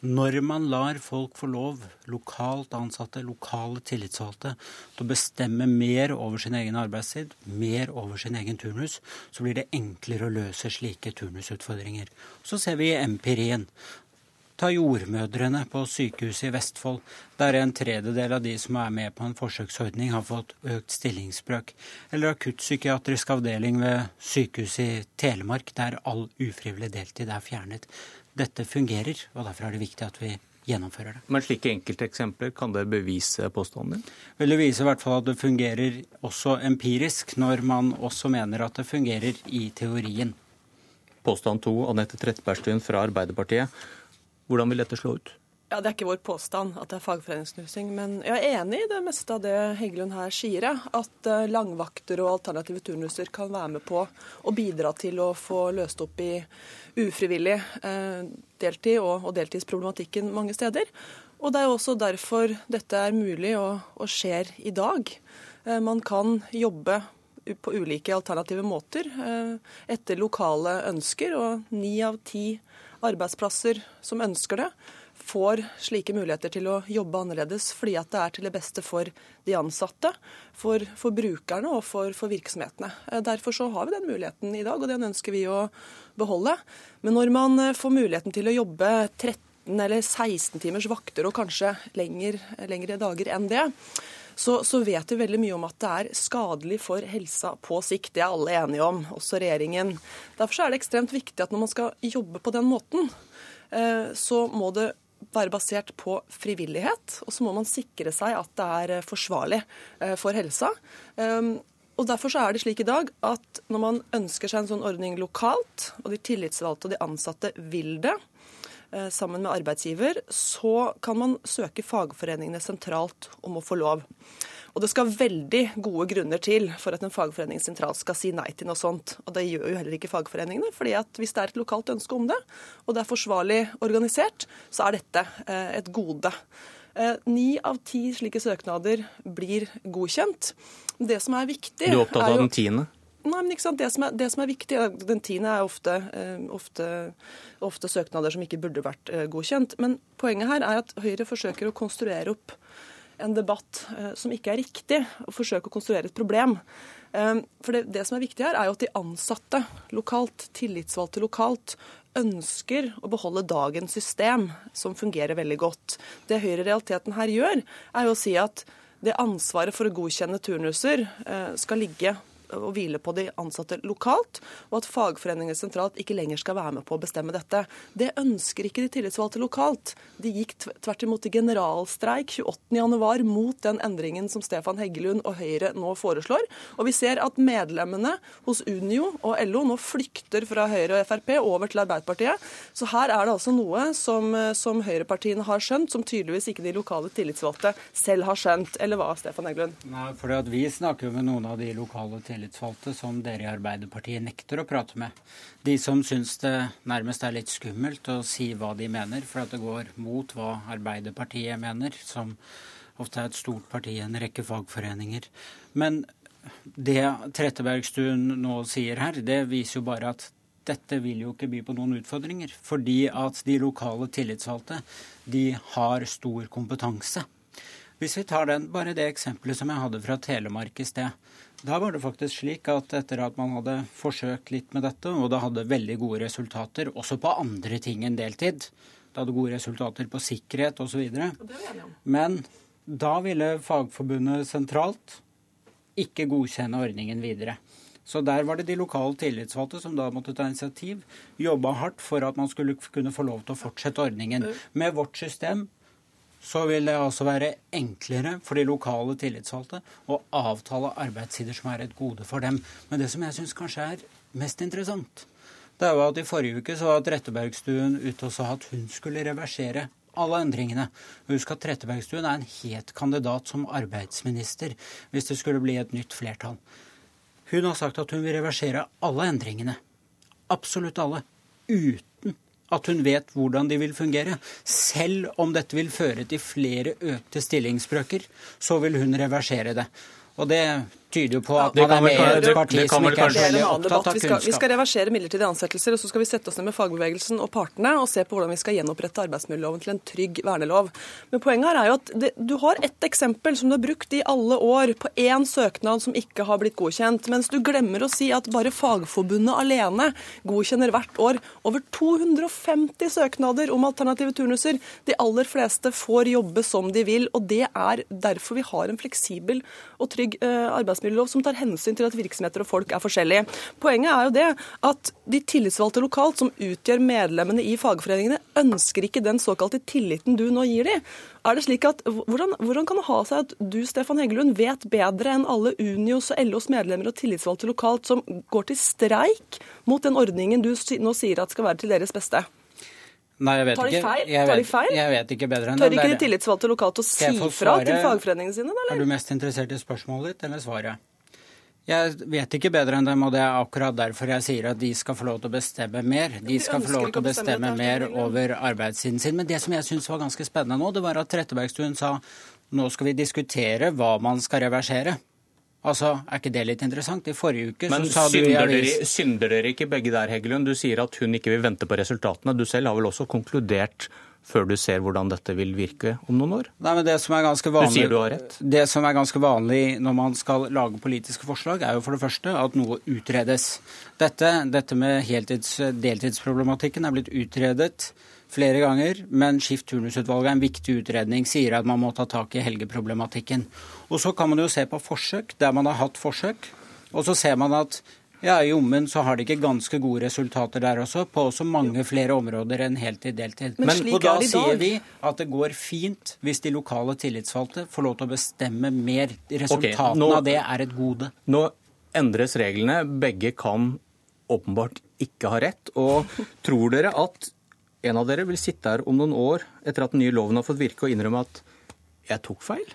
Når man lar folk få lov, lokalt ansatte, lokale tillitsvalgte, til å bestemme mer over sin egen arbeidstid, mer over sin egen turnus, så blir det enklere å løse slike turnusutfordringer. Så ser vi i empirien Ta jordmødrene på sykehuset i Vestfold, der en tredjedel av de som er med på en forsøksordning, har fått økt stillingsbrøk. Eller akuttpsykiatrisk avdeling ved sykehuset i Telemark, der all ufrivillig deltid er fjernet. Dette fungerer, og derfor er det viktig at vi gjennomfører det. Men slike enkelteksempler, kan det bevise påstanden din? Vil det vise i hvert fall at det fungerer også empirisk, når man også mener at det fungerer i teorien. Påstand to, Anette Trettebergstuen fra Arbeiderpartiet. Hvordan vil dette slå ut? Ja, Det er ikke vår påstand at det er fagforeningsknusing, men jeg er enig i det meste av det Heggelund her sier. At eh, langvakter og alternative turnuser kan være med på å bidra til å få løst opp i ufrivillig eh, deltid og, deltidsproblematikken mange steder. Og det er også derfor dette er mulig og, og skjer i dag. Eh, man kan jobbe på ulike alternative måter etter lokale ønsker, og ni av ti arbeidsplasser som ønsker det, får slike muligheter til å jobbe annerledes fordi at det er til det beste for de ansatte, for, for brukerne og for, for, virksomhetene. Eh, derfor så har vi den muligheten i dag, og den ønsker vi å beholde. Men når man eh, får muligheten til å jobbe 13 eller 16 timers vakter og kanskje lengre, lengre dager enn det, så, så, vet vi veldig mye om at det er skadelig for helsa på sikt. Det er alle enige om, også regjeringen. Derfor er det ekstremt viktig at når man skal jobbe på den måten, eh, så må det være basert på frivillighet, og så må man sikre seg at det er eh, forsvarlig eh, for helsa. Og Derfor så er det slik i dag at når man ønsker seg en sånn ordning lokalt, og de tillitsvalgte og de ansatte vil det, sammen med arbeidsgiver, så kan man søke fagforeningene sentralt om å få lov. Og det skal veldig gode grunner til for at en fagforening sentralt skal si nei til noe sånt. Og det gjør jo heller ikke fagforeningene. fordi at hvis det er et lokalt ønske om det, og det er forsvarlig organisert, så er dette eh, et gode. Eh, ni av ti slike søknader blir godkjent. Det som er viktig Du er opptatt av den tiende? Nei, men ikke sant? Det som er, det som er viktig, Den tiende er ofte, eh, ofte, ofte, søknader som ikke burde vært eh, godkjent. Men poenget her er at Høyre forsøker å konstruere opp en debatt eh, som ikke er riktig, og forsøke å konstruere et problem. For det, det, som er viktig her, er jo at de ansatte lokalt, tillitsvalgte lokalt, ønsker å beholde dagens system, som fungerer veldig godt. Det Høyre i realiteten her gjør, er jo å si at det ansvaret for å godkjenne turnuser skal ligge å hvile på de ansatte lokalt, og at fagforeninger sentralt ikke lenger skal være med på å bestemme dette. Det ønsker ikke de tillitsvalgte lokalt. De gikk tvert imot i generalstreik 28.1 mot den endringen som Stefan Heggelund og Høyre nå foreslår. Og vi ser at medlemmene hos Unio og LO nå flykter fra Høyre og Frp over til Arbeiderpartiet. Så her er det altså noe som, som høyrepartiene har skjønt, som tydeligvis ikke de lokale tillitsvalgte selv har skjønt. Eller hva, Stefan Heggelund? Nei, for vi snakker jo med noen av de lokale tillitsvalgte tillitsvalgte som dere i Arbeiderpartiet nekter å prate med. De som syns det nærmest er litt skummelt å si hva de mener, for at det går mot hva Arbeiderpartiet mener, som ofte er et stort parti i en rekke fagforeninger. Men det Trettebergstuen nå sier her, det viser jo bare at dette vil jo ikke by på noen utfordringer. Fordi at de lokale tillitsvalgte de har stor kompetanse. Hvis vi tar den, bare det eksempelet som jeg hadde fra Telemark i sted. Da var det faktisk slik at etter at man hadde forsøkt litt med dette, og det hadde veldig gode resultater også på andre ting enn deltid, det hadde gode resultater på sikkerhet osv. Men da ville Fagforbundet sentralt ikke godkjenne ordningen videre. Så der var det de lokale tillitsvalgte som da måtte ta initiativ, jobba hardt for at man skulle kunne få lov til å fortsette ordningen. Med vårt system så vil det altså være enklere for de lokale tillitsvalgte å avtale arbeidstider som er et gode for dem. Men det som jeg syns kanskje er mest interessant, det er jo at i forrige uke så var Trettebergstuen ute og sa at hun skulle reversere alle endringene. Husk at Trettebergstuen er en het kandidat som arbeidsminister hvis det skulle bli et nytt flertall. Hun har sagt at hun vil reversere alle endringene. Absolutt alle. Uten at hun vet hvordan de vil fungere. Selv om dette vil føre til flere økte stillingsbrøker, så vil hun reversere det. Og det tyder jo på at man er med i et parti som ikke er så veldig opptatt av vi skal, vi skal reversere midlertidige ansettelser, og så skal vi sette oss ned med fagbevegelsen og partene og se på hvordan vi skal gjenopprette arbeidsmiljøloven til en trygg vernelov. Men poenget her er jo at det, du har ett eksempel som du har brukt i alle år på én søknad som ikke har blitt godkjent, mens du glemmer å si at bare Fagforbundet alene godkjenner hvert år over 250 søknader om alternative turnuser. De aller fleste får jobbe som de vil, og det er derfor vi har en fleksibel og trygg eh, arbeidsmiljølov som tar hensyn til at virksomheter og folk er forskjellige. Poenget er jo det at de tillitsvalgte lokalt, som utgjør medlemmene i fagforeningene, ønsker ikke den såkalte tilliten du nå gir dem. Er det slik at, hvordan, hvordan kan det ha seg at du Stefan Heggelund, vet bedre enn alle Unios og LOs medlemmer og tillitsvalgte lokalt som går til streik mot den ordningen du nå sier at skal være til deres beste? Nei, jeg vet Tar de ikke. feil? Jeg Tar de feil? Jeg vet ikke bedre enn Tør ikke de tillitsvalgte lokalt å si fra til fagforeningene sine, da, Er du mest interessert i spørsmålet ditt eller svaret? Jeg vet ikke bedre enn dem, og det er akkurat derfor jeg sier at de skal få lov til å bestemme mer. De skal få lov til å bestemme mer over arbeidssiden sin. Men det som jeg syns var ganske spennende nå, det var at Trettebergstuen sa nå skal vi diskutere hva man skal reversere. Altså, Er ikke det litt interessant? I forrige uke Men så sa du i synder dere, synder dere ikke begge der, Heggelund? Du sier at hun ikke vil vente på resultatene. Du selv har vel også konkludert før du ser hvordan dette vil virke om noen år? Nei, men det som er vanlig, Du sier du har rett. Det som er ganske vanlig når man skal lage politiske forslag, er jo for det første at noe utredes. Dette, dette med heltids, deltidsproblematikken er blitt utredet flere ganger, men Skift turnusutvalget er en viktig utredning, sier at man må ta tak i helgeproblematikken. Og så kan man jo se på forsøk der man har hatt forsøk, og så ser man at ja, i Ommen så har de ikke ganske gode resultater der også, på også mange flere områder enn heltid-deltid. Men slik og da er det i sier vi at det går fint hvis de lokale tillitsvalgte får lov til å bestemme mer. Resultatene nå- av det er et gode. Nå endres reglene. Begge kan åpenbart ikke ha rett. Og tror dere at en av dere vil sitte her om noen år etter at den nye loven har fått virke og innrømme at jeg tok feil?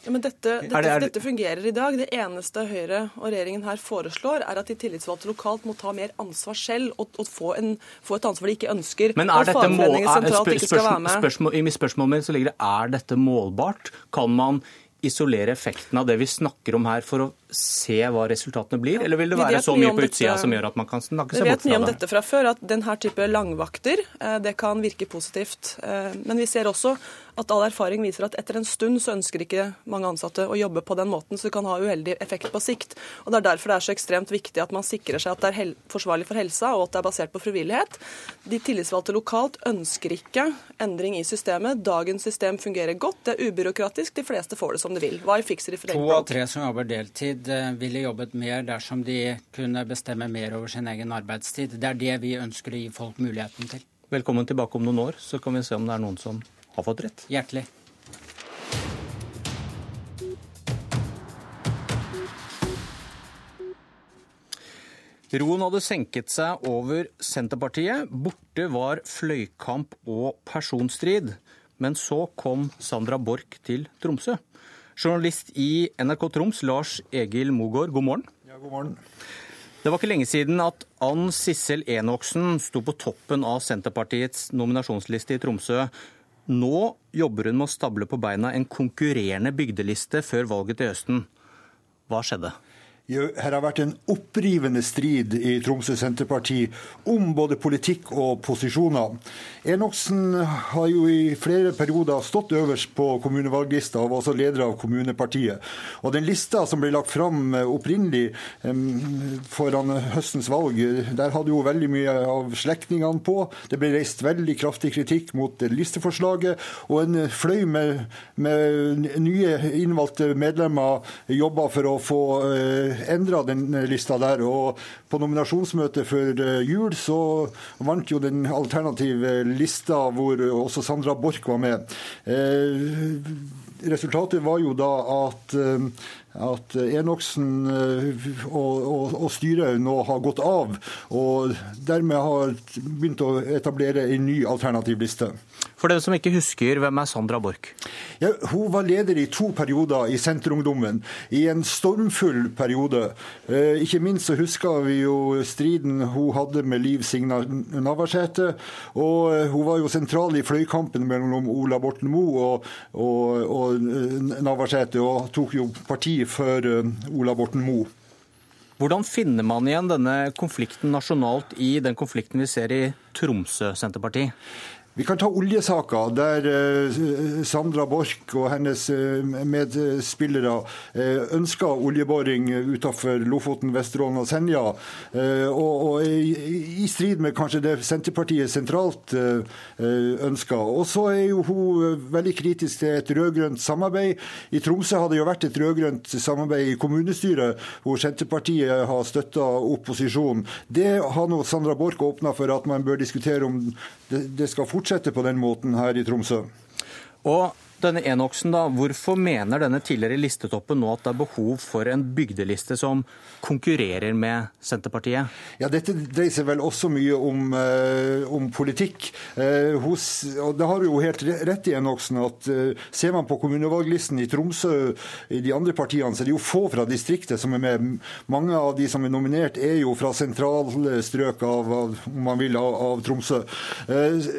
Ja, men dette, dette, Er det- er det- dette fungerer i dag. Det eneste Høyre og regjeringen her foreslår, er at de tillitsvalgte lokalt må ta mer ansvar selv og, og få, en, få et ansvar de ikke ønsker. Men er dette mål, spør, skal være spørsmål. I mitt spørsmål så ligger det er dette målbart. Kan man isolere effekten av det vi snakker om her, for å se hva resultatene blir? Eller vil det være så mye på utsida som gjør at man kan snakke seg bort fra det? Vi vet mye om dette fra før, at denne type langvakter eh, det kan virke positivt. Eh, Men vi ser også at all erfaring viser at etter en stund så ønsker ikke mange ansatte å jobbe på den måten, så det kan ha uheldig effekt på sikt. Og Det er derfor det er så ekstremt viktig at man sikrer seg at det er forsvarlig for helsa, og at det er basert på frivillighet. De tillitsvalgte lokalt ønsker ikke endring i systemet. Dagens system fungerer godt, det er ubyråkratisk, de fleste får det som de vil. Hva it if To av tre som jobber deltid, eh, ville jobbet mer dersom de kunne bestemme mer over sin egen arbeidstid. Det er det vi ønsker å gi folk muligheten til. Velkommen tilbake om noen år, så kan vi se om det er noen som har fått rett. Hjertelig. Roen hadde senket seg over Senterpartiet. Borte var fløykamp og personstrid. Men så kom Sandra Borch til Tromsø. Journalist i NRK Troms, Lars Egil Mogård, god morgen. Ja, god morgen. Det var ikke lenge siden at Ann Sissel Enoksen sto på toppen av Senterpartiets nominasjonsliste i Tromsø. Nå jobber hun med å stable på beina en konkurrerende bygdeliste før valget til høsten. Hva skjedde? Her har vært en opprivende strid i Tromsø Senterparti om både politikk og posisjoner. Enoksen har jo i flere perioder stått øverst på kommunevalglista og var også leder av kommunepartiet. Og den lista som ble lagt fram opprinnelig foran høstens valg, der hadde jo veldig mye av slektningene på. Det ble reist veldig kraftig kritikk mot listeforslaget, og en fløy med, med nye innvalgte medlemmer jobba for å få eh, endra den lista der. Og på nominasjonsmøtet før eh, jul så vant jo den alternative lista hvor også Sandra Borch var med. Eh, resultatet var jo da at eh, at Enoksen og, og, og, styret nå har gått av, og dermed har begynt å etablere en ny alternativ liste. For dere som ikke husker, hvem er Sandra Borch? Ja, hun var leder i to perioder i Senterungdommen, i en stormfull periode. Eh, ikke minst så husker vi jo striden hun hadde med Liv Signa Navarsete. Og eh, hun var jo sentral i fløykampen mellom Ola Borten Moe og, og, og eh, Navarsete, og tok jo parti for Ola Borten Moe. Hvordan finner man igjen denne konflikten nasjonalt i den konflikten vi ser i Tromsø Senterparti? Vi kan ta oljesaka, der eh, Sandra Borch og hennes eh, medspillere eh, ønska oljeboring utenfor Lofoten, Vesterålen og Senja. Og, i, strid med kanskje det Senterpartiet sentralt ønska. Og så er jo hun veldig kritisk til et rød-grønt samarbeid. I Tromsø har det jo vært et rød-grønt samarbeid i kommunestyret, hvor Senterpartiet har støtta opposisjonen. Det har nå Sandra Borch åpna for at man bør diskutere om det skal fortsette på den måten her i Tromsø. Og denne Enoksen, da, hvorfor mener denne tidligere listetoppen nå at det er behov for en bygdeliste som konkurrerer med Senterpartiet? Ja, Dette dreier seg vel også mye om, eh, om politikk. Eh, hos, og Det har jo helt rett i Enoksen at eh, ser man på kommunevalglisten i Tromsø, i de andre partiene, så er det jo få fra distriktet som er med. Mange av de som er nominert, er jo fra sentrale strøk av, av, om man vil, av, av Tromsø.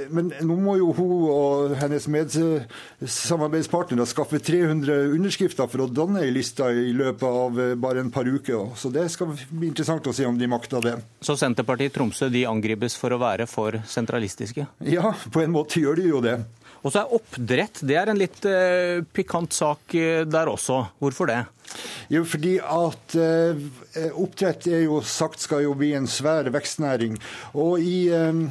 men nå må jo hun og hennes medsamarbeidere samarbeidspartnere skaffe 300 underskrifter for å danne ei liste i løpet av eh, bare en par uker. Så det skal bli interessant å se om de makter det. Så Senterpartiet i Tromsø de angripes for å være for sentralistiske? Ja, på en måte gjør de jo det. Og så er oppdrett det er en litt eh, pikant sak eh, der også. Hvorfor det? Jo, fordi at eh, oppdrett er jo sagt skal jo bli en svær vekstnæring. Og i eh,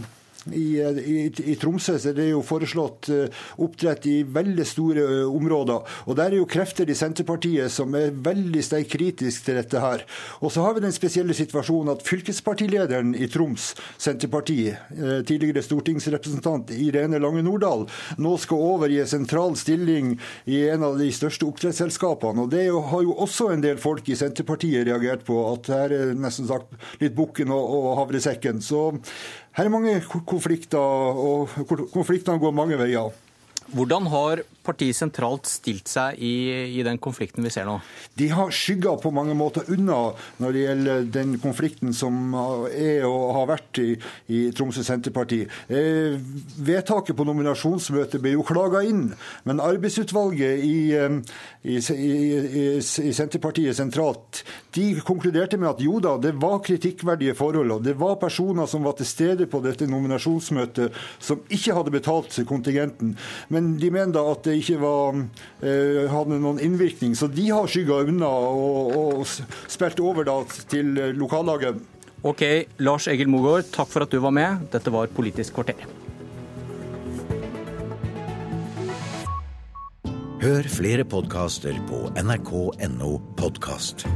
i, i, i, Tromsø er det jo foreslått eh, oppdrett i veldig store eh, områder. Og Der er jo krefter i Senterpartiet som er veldig sterkt kritisk til dette her. Og så har vi den spesielle situasjonen at fylkespartilederen i Troms Senterparti, eh, tidligere stortingsrepresentant Irene Lange Nordahl, nå skal over i en sentral stilling i en av de største oppdrettsselskapene. Og Det har jo også en del folk i Senterpartiet reagert på, at her er nesten sagt litt bukken og, og havresekken. Så her er mange konflikter, og konfliktene går mange veier. Hvordan har partiet sentralt stilt seg i, i, den konflikten vi ser nå? De har skygga på mange måter unna når det gjelder den konflikten som er og har vært i, i Tromsø Senterparti. Eh, vedtaket på nominasjonsmøtet ble jo klaga inn, men arbeidsutvalget i, i, Senterpartiet sentralt de konkluderte med at jo da, det var kritikkverdige forhold. og Det var personer som var til stede på dette nominasjonsmøtet som ikke hadde betalt kontingenten. Men de mener da at det ikke var, eh, hadde noen innvirkning. Så de har skygga unna og, og spilt over da, til lokallaget. Ok, Lars Egil Mogård, takk for at du var med. Dette var Politisk kvarter. Hør flere podkaster på nrk.no podkast.